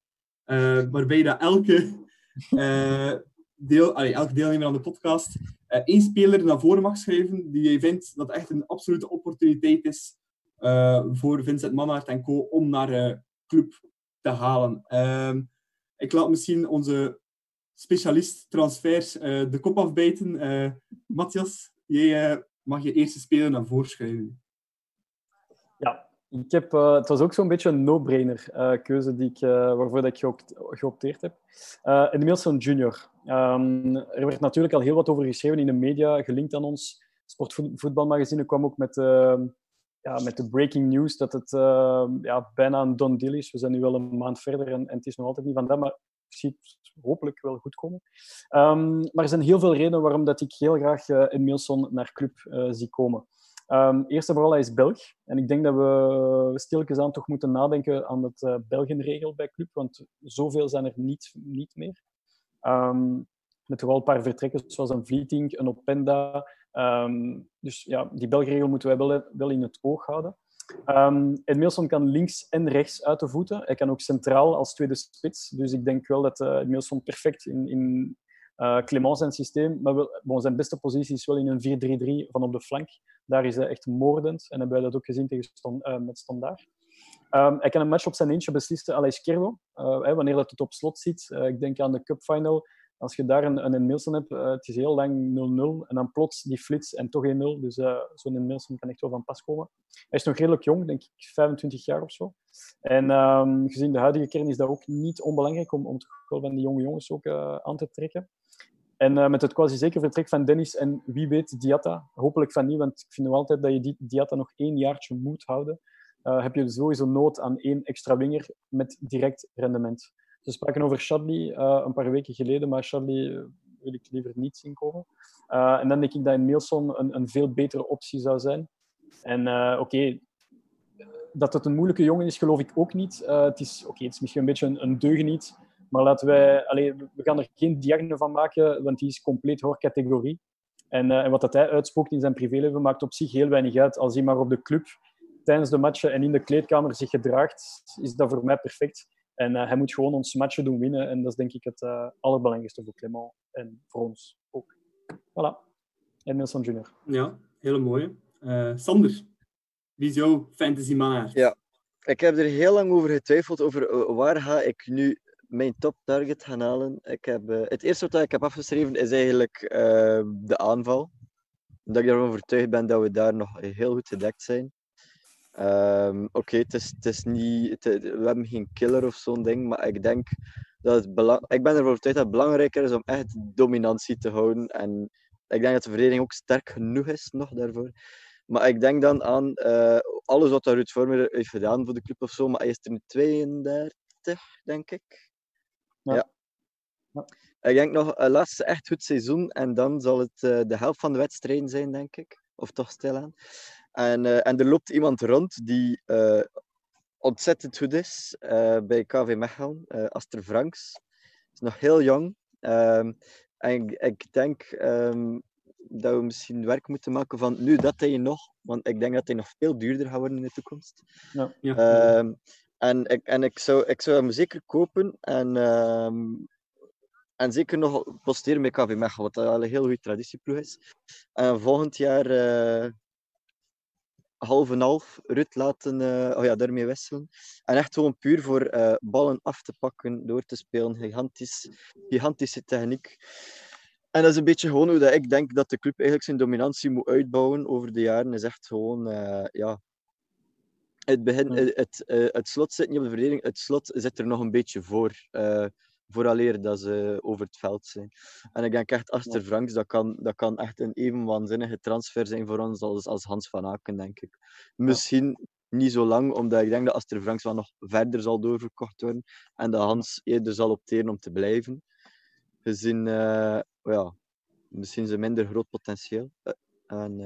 Eh, waarbij dat elke, eh, deel, allee, elke deelnemer aan de podcast eh, één speler naar voren mag schuiven die hij vindt dat echt een absolute opportuniteit is voor Vincent Mannaert en co. om naar eh club te halen. Ehm, ik laat misschien onze specialist transfers de kop afbijten. Matthias, jij mag je eerste speler naar voren schuiven. Ik heb, eh, het was ook zo'n beetje een no-brainer eh, keuze die ik, eh, waarvoor dat ik geopt- geopteerd heb. Uh, Edmilson Jr. Ehm, er werd natuurlijk al heel wat over geschreven in de media, gelinkt aan ons. Sportvoetbalmagazine kwam ook met, eh, ja, met de breaking news dat het eh, ja, bijna een done deal is. We zijn nu wel een maand verder en, en het is nog altijd niet van dat, maar het ziet hopelijk wel goed komen. Ehm, maar er zijn heel veel redenen waarom dat ik heel graag uh, Edmilson naar club zie komen. Um, eerst en vooral, hij is Belg. En ik denk dat we stilletjes aan toch moeten nadenken aan het uh, Belgenregel bij club, want zoveel zijn er niet, niet meer. Um, met toch al een paar vertrekkers, zoals een Vlietink, een Openda. Um, dus ja, die Belgenregel moeten wij wel, wel in het oog houden. Um, Edmilson kan links en rechts uit de voeten. Hij kan ook centraal als tweede spits. Dus ik denk wel dat uh, Edmilson perfect in, in uh, Clement zijn systeem. Maar wel, zijn beste positie is wel in een 4-3-3 van op de flank. Daar is hij echt moordend. En hebben wij dat ook gezien tegen uh, met Standaard. Ehm, hij kan een match op zijn eentje beslissen, à Izquierdo, uh, wanneer dat het op slot. Uh, ik denk aan de Cup Final. Als je daar een, een hebt, uh, het is heel lang 0-0 en dan plots die flits en toch 1-0. Dus zo'n Nielsen kan echt wel van pas komen. Hij is nog redelijk jong, denk ik 25 jaar of zo. En um, gezien de huidige kern is dat ook niet onbelangrijk om, om toch wel van die jonge jongens ook aan te trekken. En uh, met het quasi zeker vertrek van Dennis en wie weet Diatta, hopelijk van niet, want ik vind altijd dat je die Diatta nog één jaartje moet houden. Uh, heb je sowieso nood aan één extra winger met direct rendement. Ze spraken over Shadley uh, een paar weken geleden, maar Shadley wil ik liever niet zien komen. en dan denk ik dat Nielsen een, een veel betere optie zou zijn. En oké, dat het een moeilijke jongen is, geloof ik ook niet. het, is, oké, het is misschien een beetje een, een deugeniet. Maar laten wij, allee, we gaan er geen diagnose van maken, want die is compleet hoorcategorie. En, uh, en wat dat hij uitspookt in zijn privéleven maakt op zich heel weinig uit. Als hij maar op de club tijdens de matchen en in de kleedkamer zich gedraagt, is dat voor mij perfect. En uh, hij moet gewoon ons matchen doen winnen. En dat is denk ik het uh, allerbelangrijkste voor Clement en voor ons ook. Voilà. En Nelson Junior. Ja, hele mooie. Sander, wie is jouw fantasy man? Ja, ik heb er heel lang over getwijfeld over waar ga ik nu mijn top target gaan halen. Ik heb, uh, het eerste wat ik heb afgeschreven is eigenlijk uh, de aanval. Dat ik ervan overtuigd ben dat we daar nog heel goed gedekt zijn. Um, Oké, het, is, het is niet, het, we hebben geen killer of zo'n ding, maar ik denk dat het belang, ik ben ervan overtuigd dat het belangrijker is om echt dominantie te houden. En ik denk dat de verdediging ook sterk genoeg is nog daarvoor. Maar ik denk dan aan uh, alles wat Ruud Vormer heeft gedaan voor de club of zo. Maar hij is er nu 32, denk ik. Ja. ja. Ik denk nog een laatste echt goed seizoen en dan zal het uh, de helft van de wedstrijden zijn, denk ik. Of toch stilaan. En, uh, en er loopt iemand rond die uh, ontzettend goed is bij KV Mechelen, Aster Franks. Is nog heel jong. Um, en ik, ik denk um, dat we misschien werk moeten maken van nu dat hij nog, want ik denk dat hij nog veel duurder gaat worden in de toekomst. Ja, ja. Um, en ik, en zou, hem zeker kopen en, uh, en zeker nog posteren bij KV Mechelen, wat een heel goede traditieploeg is. En volgend jaar uh, half en half Rut laten, uh, oh ja, daarmee wisselen. En echt gewoon puur voor uh, ballen af te pakken, door te spelen. Gigantisch, gigantische techniek. En dat is een beetje gewoon hoe dat ik denk dat de club eigenlijk zijn dominantie moet uitbouwen over de jaren. Is echt gewoon ja, het, begin, het, het, uh, het, slot zit niet op de verdediging, het slot zit er nog een beetje voor. Uh, vooraleer dat ze over het veld zijn. En ik denk echt, Aster Franks, dat kan, dat kan echt een even waanzinnige transfer zijn voor ons als, als Hans van Aken, denk ik. Misschien niet zo lang, omdat ik denk dat Aster Franks wel nog verder zal doorverkocht worden en dat Hans eerder zal opteren om te blijven. Gezien, uh, ja, misschien zijn minder groot potentieel. En,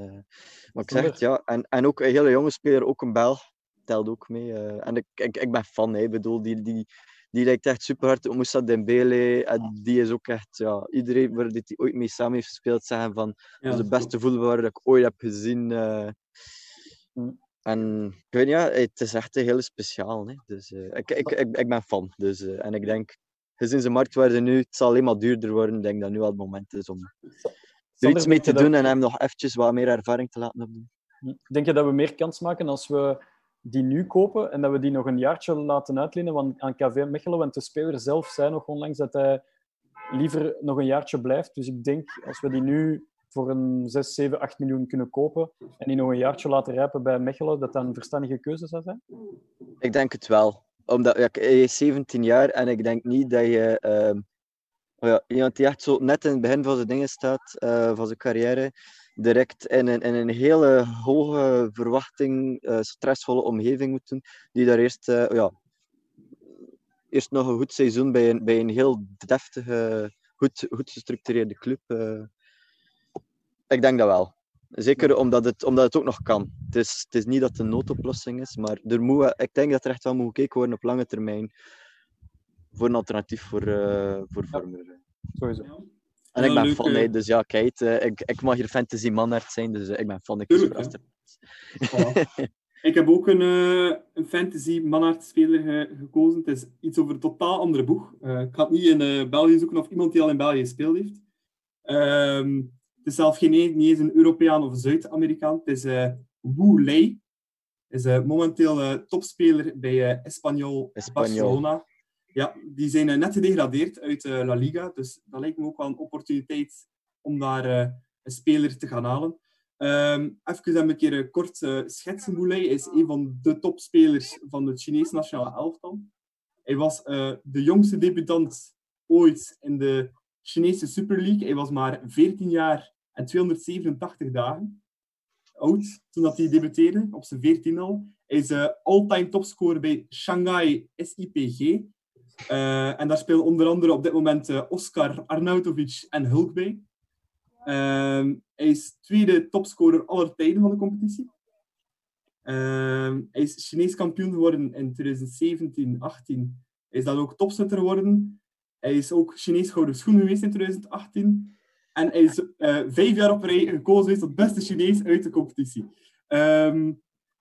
maar ik zeg het, ja, en, en ook een hele jonge speler, ook een Belg, telt ook mee. Uh, en ik, ik, ik ben fan, hè. Ik bedoel, die, die, die lijkt echt super hard op Moussa Dembele. En die is ook echt, ja, iedereen waar die ooit mee samen heeft gespeeld, zeggen van, ja, dat is de beste voetballer dat ik ooit heb gezien. Uh, en ik weet niet, ja, het is echt een hele speciaal. Hè. Dus uh, ik, ik, ik, ik ben fan. Dus, uh, en ik denk, gezien zijn marktwaarde nu, het zal alleen maar duurder worden. Ik denk dat nu al het moment is om er iets mee te doen en hem nog eventjes wat meer ervaring te laten opdoen. Denk je dat we meer kans maken als we die nu kopen en dat we die nog een jaartje laten uitlenen aan KV Mechelen. Want de speler zelf zei nog onlangs dat hij liever nog een jaartje blijft. Dus ik denk, als we die nu voor een 6, 7, 8 miljoen kunnen kopen en die nog een jaartje laten rijpen bij Mechelen, dat dat een verstandige keuze zou zijn? Ik denk het wel. Omdat ja, hij is 17 jaar en ik denk niet dat je... Uh, ja, iemand die echt zo net in het begin van zijn dingen staat, uh, van zijn carrière, direct in een, in een hele hoge verwachting, uh, stressvolle omgeving moeten, die daar eerst, uh, ja, eerst nog een goed seizoen bij een, bij een heel deftige, goed, goed gestructureerde club. Uh, ik denk dat wel. Zeker omdat het, omdat het ook nog kan. Het is, het is niet dat het een noodoplossing is, maar er moet, ik denk dat er echt wel moet gekeken worden op lange termijn voor een alternatief voor, uh, voor ja. Sowieso. En ik ben fan, nee, dus ja, kijk, uh, ik, ik mag hier fantasy manhart zijn, dus uh, ik ben fan. Ik Ik heb ook een, uh, een fantasy manhart speler ge gekozen. Het is iets over een totaal andere boeg. ik ga het niet in België zoeken of iemand die al in België gespeeld heeft. Um, het is zelf geen, niet eens een Europeaan of Zuid-Amerikaan. Het is Wu Lei. Is eh, momenteel eh, topspeler bij eh Espanyol. Barcelona. Ja, die zijn eh, net gedegradeerd uit eh, La Liga. Dus dat lijkt me ook wel een opportuniteit om daar eh, een speler te gaan halen. Ehm even een keer kort schetsen. Moulay is een van de topspelers van het Chinese nationale elftal. Hij was de jongste debutant ooit in de Chinese Super League. Hij was maar 14 jaar en 287 dagen oud toen dat hij debuteerde, op zijn 14 al. Hij is eh, all-time topscorer bij Shanghai SIPG. Eh, en daar spelen onder andere op dit moment eh, Oscar Arnautovic en Hulk bij. Ehm, hij is tweede topscorer aller tijden van de competitie. Ehm, hij is Chinees kampioen geworden in 2017, 18. Hij is dan ook topschutter geworden. Hij is ook Chinees gouden schoen geweest in 2018. En hij is eh, vijf jaar op rij gekozen geweest tot beste Chinees uit de competitie. Ehm,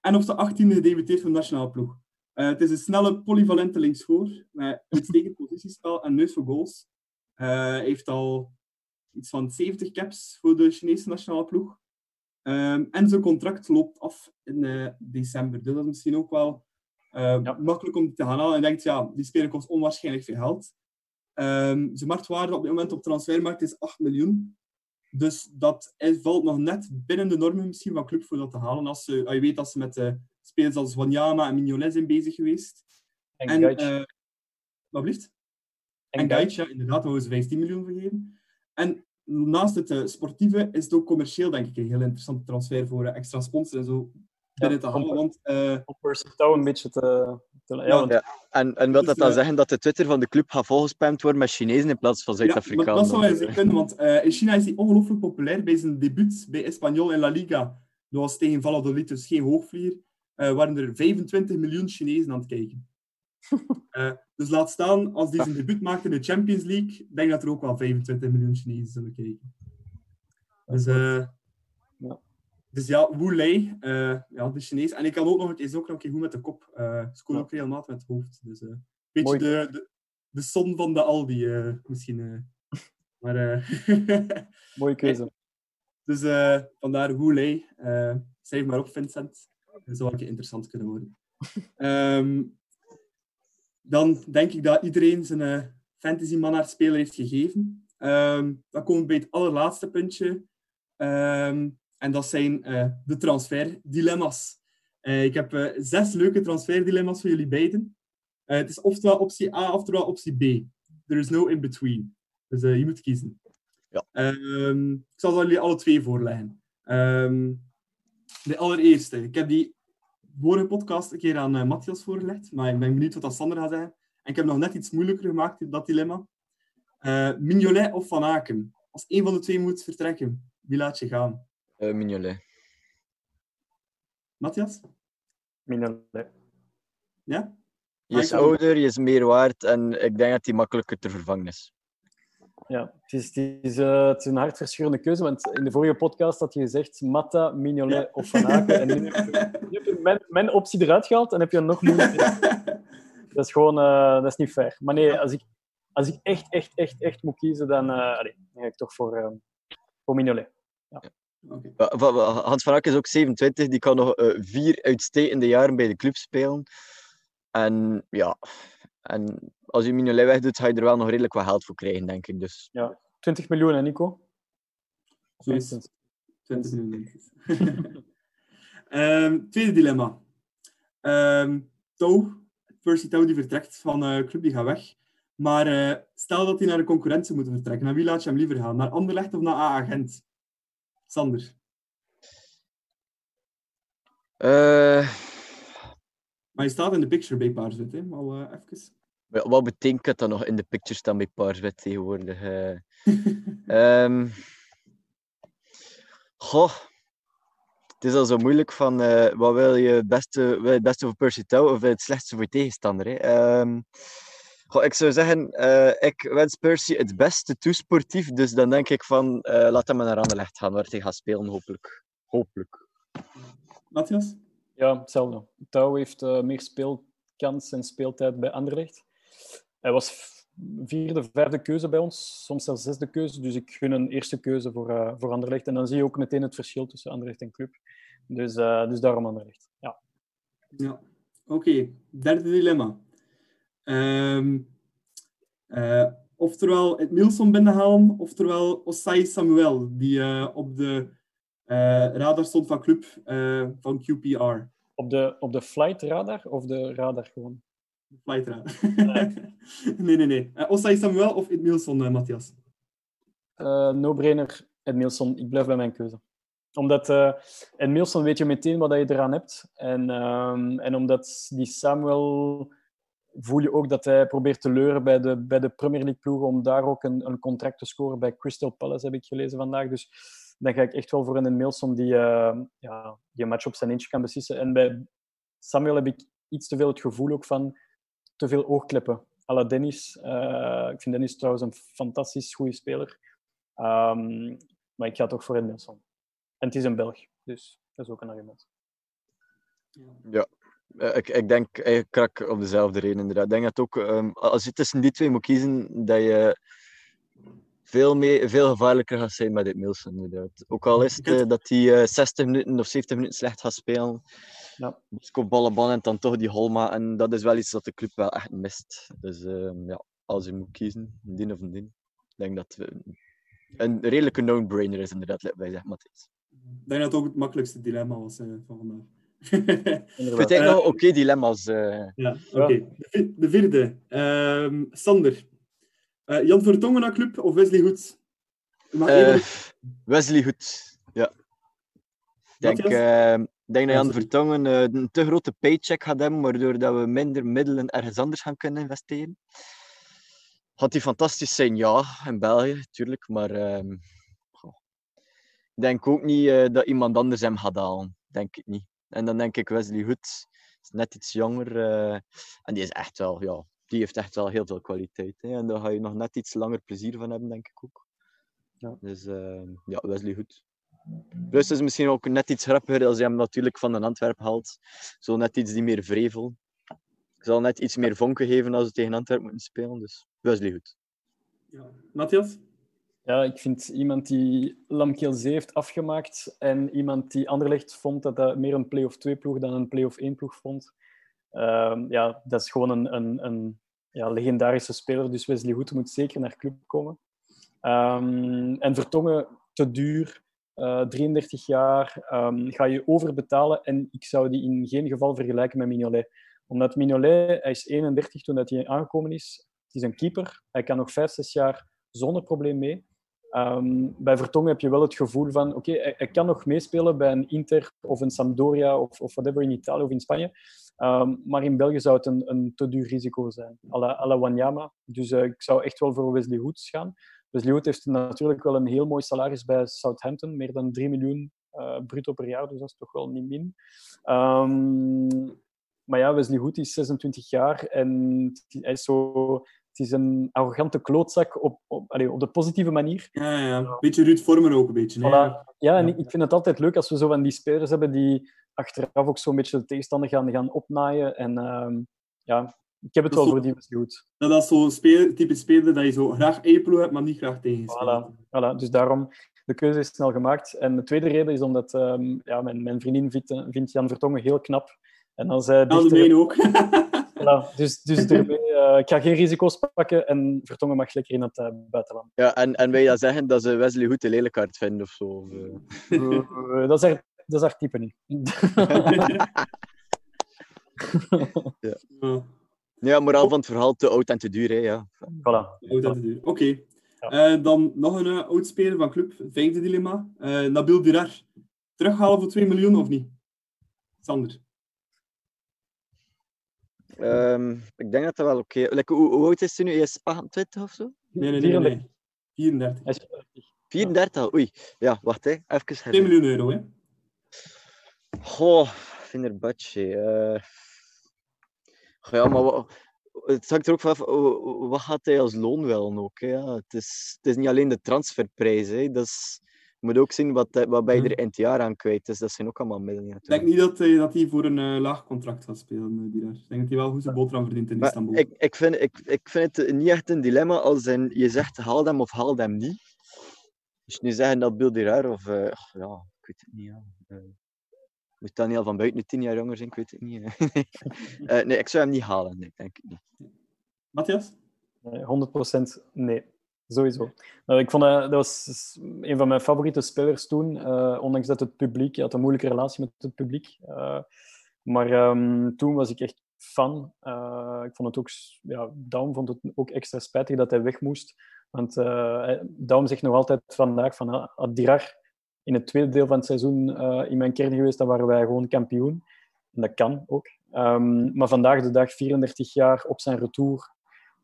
en op zijn 18e gedebuteerd voor de nationale ploeg. Eh, het is een snelle, polyvalente linksvoor met uitstekend positiespel en neus voor goals. Eh, hij heeft al iets van 70 caps voor de Chinese nationale ploeg. Ehm, en zijn contract loopt af in eh, december. Dus dat is misschien ook wel eh, Ja. makkelijk om te gaan halen. En je denkt, ja, die speler kost onwaarschijnlijk veel geld. Ehm, zijn marktwaarde op dit moment op transfermarkt is 8 miljoen. Dus dat valt nog net binnen de normen misschien van club voor dat te halen. Als, ze, als je weet dat ze met eh, spelers als Wanyama en Mignolet zijn bezig geweest. En, En, Gaich. eh, wat blieft? En En Gaich. Ja, inderdaad, daar ze 15 miljoen voor geven. En naast het eh, sportieve is het ook commercieel, denk ik, een heel interessante transfer voor eh, extra sponsors en zo binnen te halen. Want eh, Om een beetje te... te ja, want Ja. En, en wil Dus, dat dan zeggen dat de Twitter van de club gaat volgespamd worden met Chinezen in plaats van ja, Zuid-Afrikanen? dat zou wel eens kunnen, want eh, in China is hij ongelooflijk populair. Bij zijn debuut bij Espanyol in La Liga, dat was tegen Valladolid, dus geen hoogvlier, waren er 25 miljoen Chinezen aan het kijken. Eh, dus laat staan, als hij zijn debuut maakt in de Champions League, denk dat er ook wel 25 miljoen Chinezen zullen kijken. Dus, eh, Ja. dus ja, Wu Lei, eh, ja, de Chinees. En ik kan ook nog, is ook nog een keer goed met de kop. Eh scoort Ja. ook regelmatig met het hoofd. Dus een beetje de, de, de son van de Aldi, eh, misschien. eh. Maar, eh, mooie keuze. dus eh, vandaar Wu Lei. eh schrijf maar op, Vincent. Dat zou een keer interessant kunnen worden. Ehm, dan denk ik dat iedereen zijn eh fantasy mannaard speler heeft gegeven. Ehm, dan komen we bij het allerlaatste puntje. Ehm, en dat zijn eh, de transferdilemma's. Eh, ik heb zes leuke transferdilemma's voor jullie beiden. Het is oftewel optie A, oftewel optie B. There is no in-between. Dus je moet kiezen. Ja. Ik zal ze jullie alle twee voorleggen. De allereerste. Ik heb die vorige podcast een keer aan eh, Matthias voorgelegd, maar ik ben benieuwd wat dat Sander gaat zeggen. En ik heb nog net iets moeilijker gemaakt, dat dilemma. Eh Mignolet of Van Aken? Als één van de twee moet vertrekken, wie laat je gaan? Eh, Mignolet. Matthias? Mignolet. Ja? Je is ouder, je is meer waard en ik denk dat hij makkelijker te vervangen is. Ja, het is, het, is, eh, het is een hartverscheurende keuze, want in de vorige podcast had je gezegd Matta, Mignolet of Van Aken. En nu heb je, nu heb je mijn, mijn optie eruit gehaald en heb je een nog moeilijker. Dat is gewoon eh, dat is niet fair. Maar nee, als ik, als ik echt, echt, echt, echt moet kiezen, dan, eh, allee, dan ga ik toch voor, eh, voor Mignolet. Wa- Hans van Aken is ook 27, die kan nog eh, vier uitstekende jaren bij de club spelen. En ja, en als je Mignolet wegdoet, ga je er wel nog redelijk wat geld voor krijgen, denk ik. Dus 20 miljoen, hè, Nico? Zo is het. 20 miljoen, denk ik. Ehm, tweede dilemma. Ehm Touw, Percy Touw die vertrekt van eh club, die gaat weg. Maar eh, stel dat hij naar een concurrent zou moeten vertrekken. Naar wie laat je hem liever gaan? Naar Anderlecht of naar AA Gent? Sander. eh, Maar je staat in de picture bij Paarswit, hè? Al even. wat betekent dat nog in de picture staan bij Paarswet tegenwoordig? Ehm goh. Het is al zo moeilijk van eh, wat wil je het beste, wil je het beste voor Percy Tau of het slechtste voor je tegenstander? Hè? Ehm, goh, ik zou zeggen, eh, ik wens Percy het beste toe sportief, dus dan denk ik van eh, laat hem maar naar Anderlecht gaan, waar hij gaat spelen, hopelijk. Hopelijk. Matthias? Ja, hetzelfde. Touw heeft eh, meer speelkans en speeltijd bij Anderlecht. Hij was vierde, vijfde keuze bij ons, soms zelfs zesde keuze. Dus ik gun een eerste keuze voor, eh, voor Anderlecht. En dan zie je ook meteen het verschil tussen Anderlecht en Club. Dus, eh, dus daarom Anderlecht. Ja. Ja, oké. Derde dilemma. Ehm eh, oftewel het Milson binnenhalen, oftewel Osai Samuel, die op de radar stond van club eh, van QPR. Op de, op de flight radar of de radar gewoon? Flight radar. nee, nee, nee. Uh, Samuel of eh, Matthias? Eh, no-brainer, Edmilson. Ik blijf bij mijn keuze. Omdat uh, weet je meteen wat je eraan hebt. En, ehm, en omdat die Samuel voel je ook dat hij probeert te leuren bij de, bij de Premier League ploegen om daar ook een, een contract te scoren bij Crystal Palace, heb ik gelezen vandaag. Dus dan ga ik echt wel voor een Edmilson die, uh, ja, die een match op zijn eentje kan beslissen. En bij Samuel heb ik iets te veel het gevoel ook van te veel oogkleppen. à la Dennis. Uh, ik vind Dennis trouwens een fantastisch goede speler. Um, maar ik ga toch voor Edmilson. En het is een Belg, dus dat is ook een argument. Ja, uh, ik, ik denk eigenlijk krak op dezelfde reden inderdaad. Ik denk dat ook, um, als je tussen die twee moet kiezen, dat je veel, mee, veel gevaarlijker gaat zijn met dit Milson inderdaad. Ook al is het uh, dat hij uh, 60 minuten of 70 minuten slecht gaat spelen. Ja. Scoop ballen ban en dan toch die holma. En dat is wel iets dat de club wel echt mist. Dus uh, ja, als je moet kiezen, een din of een din. Ik denk dat we een redelijke no-brainer is inderdaad, wij zeggen Matthijs. Ik denk dat het ook het makkelijkste dilemma was uh, van vandaag. ik vind het nog oké dilemma's. Uh... Ja, oké. Okay. De, de, vierde. Uh, Sander. Uh, Jan Vertongen naar club of Wesley Goed? Uh, Wesley Goed, ja. Ik denk, uh, denk dat Jan Vertongen een te grote paycheck gaat hebben, waardoor dat we minder middelen ergens anders gaan kunnen investeren. Had hij fantastisch zijn? Ja, in België, natuurlijk. Maar uh, ik denk ook niet uh, dat iemand anders hem gaat halen. Denk ik niet. En dan denk ik Wesley Hood is net iets jonger. Uh, en die is echt wel, ja, die heeft echt wel heel veel kwaliteit. Hè. En daar ga je nog net iets langer plezier van hebben, denk ik ook. Ja. Dus uh, ja, Wesley Hood. Plus is misschien ook net iets grappiger als je hem natuurlijk van een Antwerp haalt. Zo net iets die meer vrevel zal net iets meer vonken geven als we tegen Antwerpen moeten spelen. Dus Wesley goed. Ja. Matthias? Ja, ik vind iemand die Lamkelzee heeft afgemaakt en iemand die Anderlecht vond dat dat meer een play-off 2 ploeg dan een play-off 1 ploeg vond. Uh, ja, dat is gewoon een, een, een ja, legendarische speler, dus Wesley Hoed moet zeker naar club komen. Um, en Vertongen te duur, uh, 33 jaar, um, ga je overbetalen en ik zou die in geen geval vergelijken met Mignolet omdat Mignolet, hij is 31 toen hij aangekomen is. Het is een keeper. Hij kan nog 5, 6 jaar zonder probleem mee. Um, bij Vertongen heb je wel het gevoel van, oké, okay, hij, kan nog meespelen bij een Inter of een Sampdoria of, of whatever in Italië of in Spanje. Um, maar in België zou het een, een te duur risico zijn, à la, Wanyama. Dus uh, ik zou echt wel voor Wesley Hoods gaan. Wesley Hood heeft natuurlijk wel een heel mooi salaris bij Southampton, meer dan 3 miljoen uh, bruto per jaar, dus dat is toch wel niet min. Um, maar ja, Wesley Hood is 26 jaar en hij is zo... Het is een arrogante klootzak op, op, op de positieve manier. Ja, ja, een beetje Ruud Vormer ook een beetje. Voilà. Ja, ja, en ik vind het altijd leuk als we zo van die spelers hebben die achteraf ook zo'n beetje de tegenstander gaan, gaan opnaaien. En uh, ja, ik heb het wel zo, voor die Hood. Dat is zo'n speel, type speler dat je zo graag Epelo hebt, maar niet graag tegen voilà. voilà, dus daarom de keuze is snel gemaakt. En de tweede reden is omdat um, ja, mijn, mijn vriendin vindt, vindt Jan Vertongen heel knap. En als hij dichter... ook. voilà, dus dus ermee, uh, ik ga geen risico's pakken en Vertongen mag lekker in het uh, buitenland. Ja, en, en wil je dat zeggen dat ze Wesley goed de lelijkaart vinden of zo? Of, uh... dat, is haar, dat is haar type niet. ja. ja, moraal van het verhaal, te oud en te duur. Hè, ja. Voilà. Oud en te duur, oké. Okay. Ja. dan nog een oud speler van club, vijfde dilemma. Nabil Durar. Terughalen voor 2 miljoen of niet? Sander? Um, ik denk dat dat wel oké okay. like, hoe, hoe, oud is hij nu? Hij is 28 of zo? Nee, nee, nee. nee. 34. 34 Oei. Ja, wacht, hè. even 2 miljoen euro, hè? Goh, Fenerbahce. Uh... Goh, ja, maar wat... het hangt er ook vanaf, wat gaat hij als loon wel ook? Hè? Ja, het, is, het is niet alleen de transferprijs, hè. Dat is... Je moet ook zien wat, wat bij er in het jaar aan kwijt is. Dat zijn ook allemaal middelen. Ik denk niet dat hij, dat hij voor een uh, laag contract gaat spelen. Die daar. Ik denk dat hij wel goed zijn boterham verdient in maar Istanbul. Ik, ik, vind, ik, ik vind het niet echt een dilemma als in, je zegt haal hem of haal hem niet. Dus nu zeggen dat Bill Durar of... Uh, ja, ik weet het niet. Ja. Uh, Moet dan niet al van buiten tien jaar jonger zijn? Ik weet het niet. Eh, nee, ik zou hem niet halen, nee, denk ik niet. Matthias? Nee, 100% nee. Sowieso. Nou, ik vond dat, was een van mijn favoriete spelers toen. eh, ondanks dat het publiek... Je had een moeilijke relatie met het publiek. eh, maar ehm, toen was ik echt fan. Eh, ik vond het ook... Ja, Daum vond het ook extra spijtig dat hij weg moest. Want Daum zegt nog altijd vandaag van... ah, Dirar in het tweede deel van het seizoen in mijn kern geweest, dan waren wij gewoon kampioen. En dat kan ook. Ehm, maar vandaag de dag, 34 jaar op zijn retour.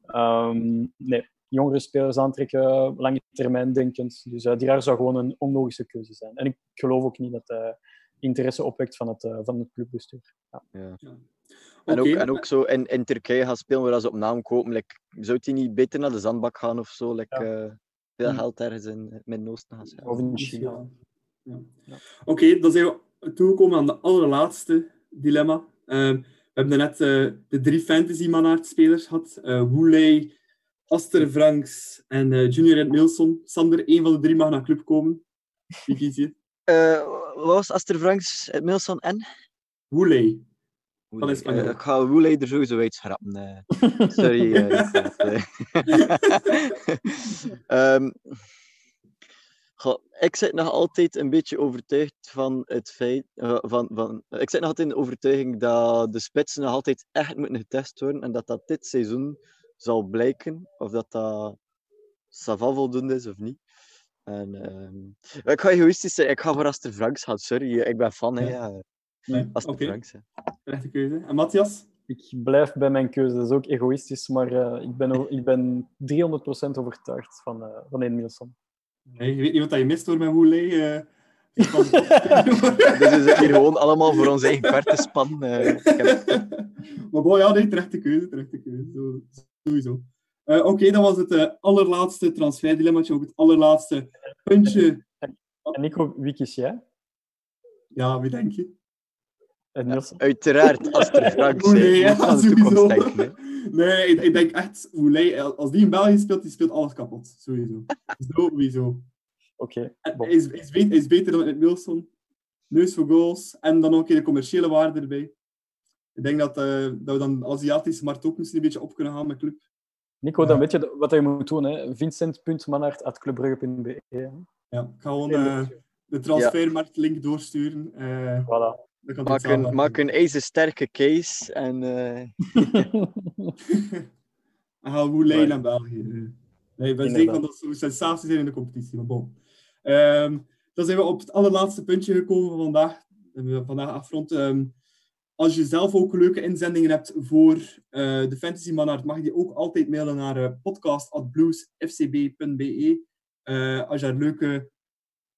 Ehm, nee, jongere spelers aantrekken, lange termijn denkend. Dus uh, Dirar zou gewoon een onlogische keuze zijn. En ik geloof ook niet dat hij interesse opwekt van het, eh, van het clubbestuur. Ja. Ja. En, ook, en ook zo in, in Turkije gaan spelen waar ze op naam kopen. Like, zou hij niet beter naar de zandbak gaan of zo? Like, Ja. eh, veel Hm. geld ergens in het Midden-Oosten gaan spelen. Of in China. wel. Ja. Ja. Oké, dan zijn we toegekomen aan de allerlaatste dilemma. Ehm, we hebben net eh, de drie fantasy manaard-spelers gehad. eh Woeley, Aster Franks en eh, Junior Ed Nilsson. Sander, één van de drie mag naar club komen. Wie kies je? Eh, wat was Aster Franks, eh, Milson en? Woeley. Woeley. Espanyol. Eh, ik ga Woeley er sowieso uitschrappen. eh. Sorry. eh, eh. Ehm, goh, ik zit nog altijd een beetje overtuigd van het feit. eh, van, van, ik zit nog altijd in de overtuiging dat de spitsen nog altijd echt moeten getest worden. En dat dat dit seizoen zal blijken. Of dat dat Sava voldoende is of niet. En, ehm, ik ga egoïstisch zijn. Ik ga voor Aster Franks gaan. Sorry, ik ben fan. Hè, Ja. Nee, Aster Franks. hè. rechte keuze. En Matthias? Ik blijf bij mijn keuze. Dat is ook egoïstisch, maar eh, ik, ben, ik ben 300% overtuigd van, uh, van Nielsen. Nee, je weet niet wat je mist door met Woeley. eh. Dus we zitten hier gewoon allemaal voor ons eigen kwartenspan. eh ik heb- maar bon, ja, nee, terechte keuze, terechte keuze. Zo, sowieso. Eh, Oké, dat was het eh, allerlaatste transferdilemmaatje, ook het allerlaatste puntje. En Nico, wie kies jij? Ja, wie denk je? Uiteraard, Aster Franks. Oeh, hè. nee, ja, aan de toekomst denken. hè. Nee, ik, ik denk echt, Woeley, als die in België speelt, die speelt alles kapot. Sowieso. Sowieso. Oké. Hij is, is, beter, hij is beter dan het Wilson. Neus voor goals. En dan keer de commerciële waarde erbij. Ik denk dat, eh, dat we dan de Aziatische markt ook misschien een beetje op kunnen gaan met club. Nico, dan weet je wat je moet doen. Hè? Vincent.manhart.clubbrugge.be. hè. Ja, ik ga gewoon eh, de transfermarktlink doorsturen. Eh Voilà. Maak een, maak een ijzersterke case. En, eh, En gaan Woelij Maar- naar België. eh. Nee, ik ben zeker dat het een sensatie zijn in de competitie. Maar bon. Ehm, dan zijn we op het allerlaatste puntje gekomen van vandaag. We vandaag afrond. Ehm, als je zelf ook leuke inzendingen hebt voor eh, de Fantasy Manart, mag je die ook altijd mailen naar uh, podcast.bluesfcb.be. Eh, als je daar leuke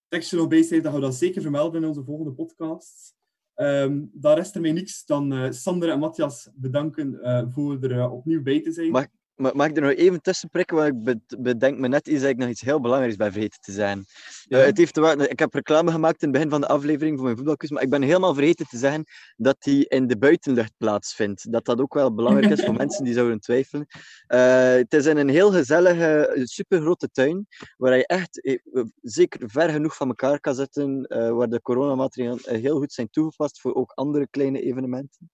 teksten nog bij zit, dan gaan we dat zeker vermelden in onze volgende podcast. Ehm daar rest er mij niks dan eh, Sander en Matthias bedanken eh, voor er eh, opnieuw bij te zijn. Ma- Mag ik er nog even tussen prikken? Want ik bed- bedenk me net iets dat ik nog iets heel belangrijks ben vergeten te zijn. Ja. Eh, het heeft te ik heb reclame gemaakt in het begin van de aflevering voor mijn voetbalquiz, maar ik ben helemaal vergeten te zeggen dat die in de buitenlucht plaatsvindt. Dat dat ook wel belangrijk is voor mensen die zouden twijfelen. Eh, het is in een heel gezellige, supergrote tuin, waar je echt eh, zeker ver genoeg van elkaar kan zitten, waar de coronamaatregelen heel goed zijn toegepast voor ook andere kleine evenementen.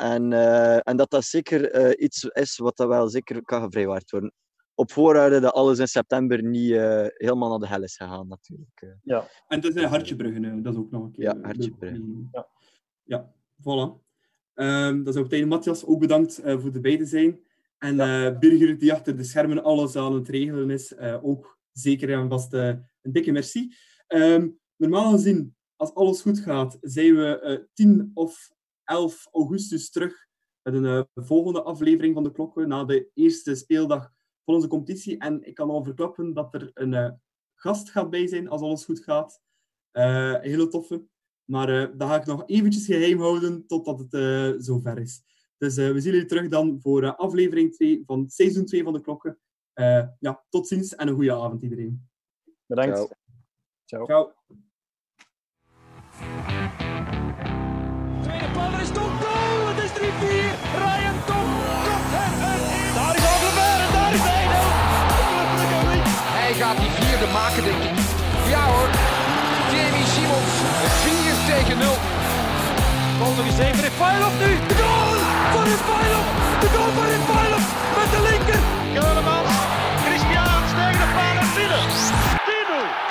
En, eh, en dat dat zeker eh, iets is wat dat wel zeker kan gevrijwaard worden. Op voorwaarde dat alles in september niet eh, helemaal naar de hel is gegaan, natuurlijk. eh. En dat is Hartjebruggen, dat is ook nog een keer. Ja, Hartjebruggen. Ja. Ja, voilà. Ehm dan zou ik tegen Matthias ook bedankt eh, voor erbij te zijn. En eh, Birger, die achter de schermen alles aan het regelen is, eh, ook zeker en vast eh, een dikke merci. Ehm, normaal gezien, als alles goed gaat, zijn we eh 10 of 11 augustus terug met een eh, volgende aflevering van de Klokken na de eerste speeldag van onze competitie. En ik kan al verklappen dat er een eh, gast gaat bij zijn als alles goed gaat. Eh, een hele toffe. Maar eh dat ga ik nog eventjes geheim houden totdat het eh zover is. Dus eh, we zien jullie terug dan voor eh, aflevering 2 van seizoen 2 van de Klokken. Eh, ja, tot ziens en een goede avond iedereen. Bedankt. Ciao. Ciao. Ciao. Gaat die vierde maken, denk ik. Ja hoor. Jamie Simons. 4 tegen 0. Bal nog eens even. Refailov nu. De goal voor Refailov. De goal voor Refailov met de linker. Geulemans, Christian tegen de paal en binnen.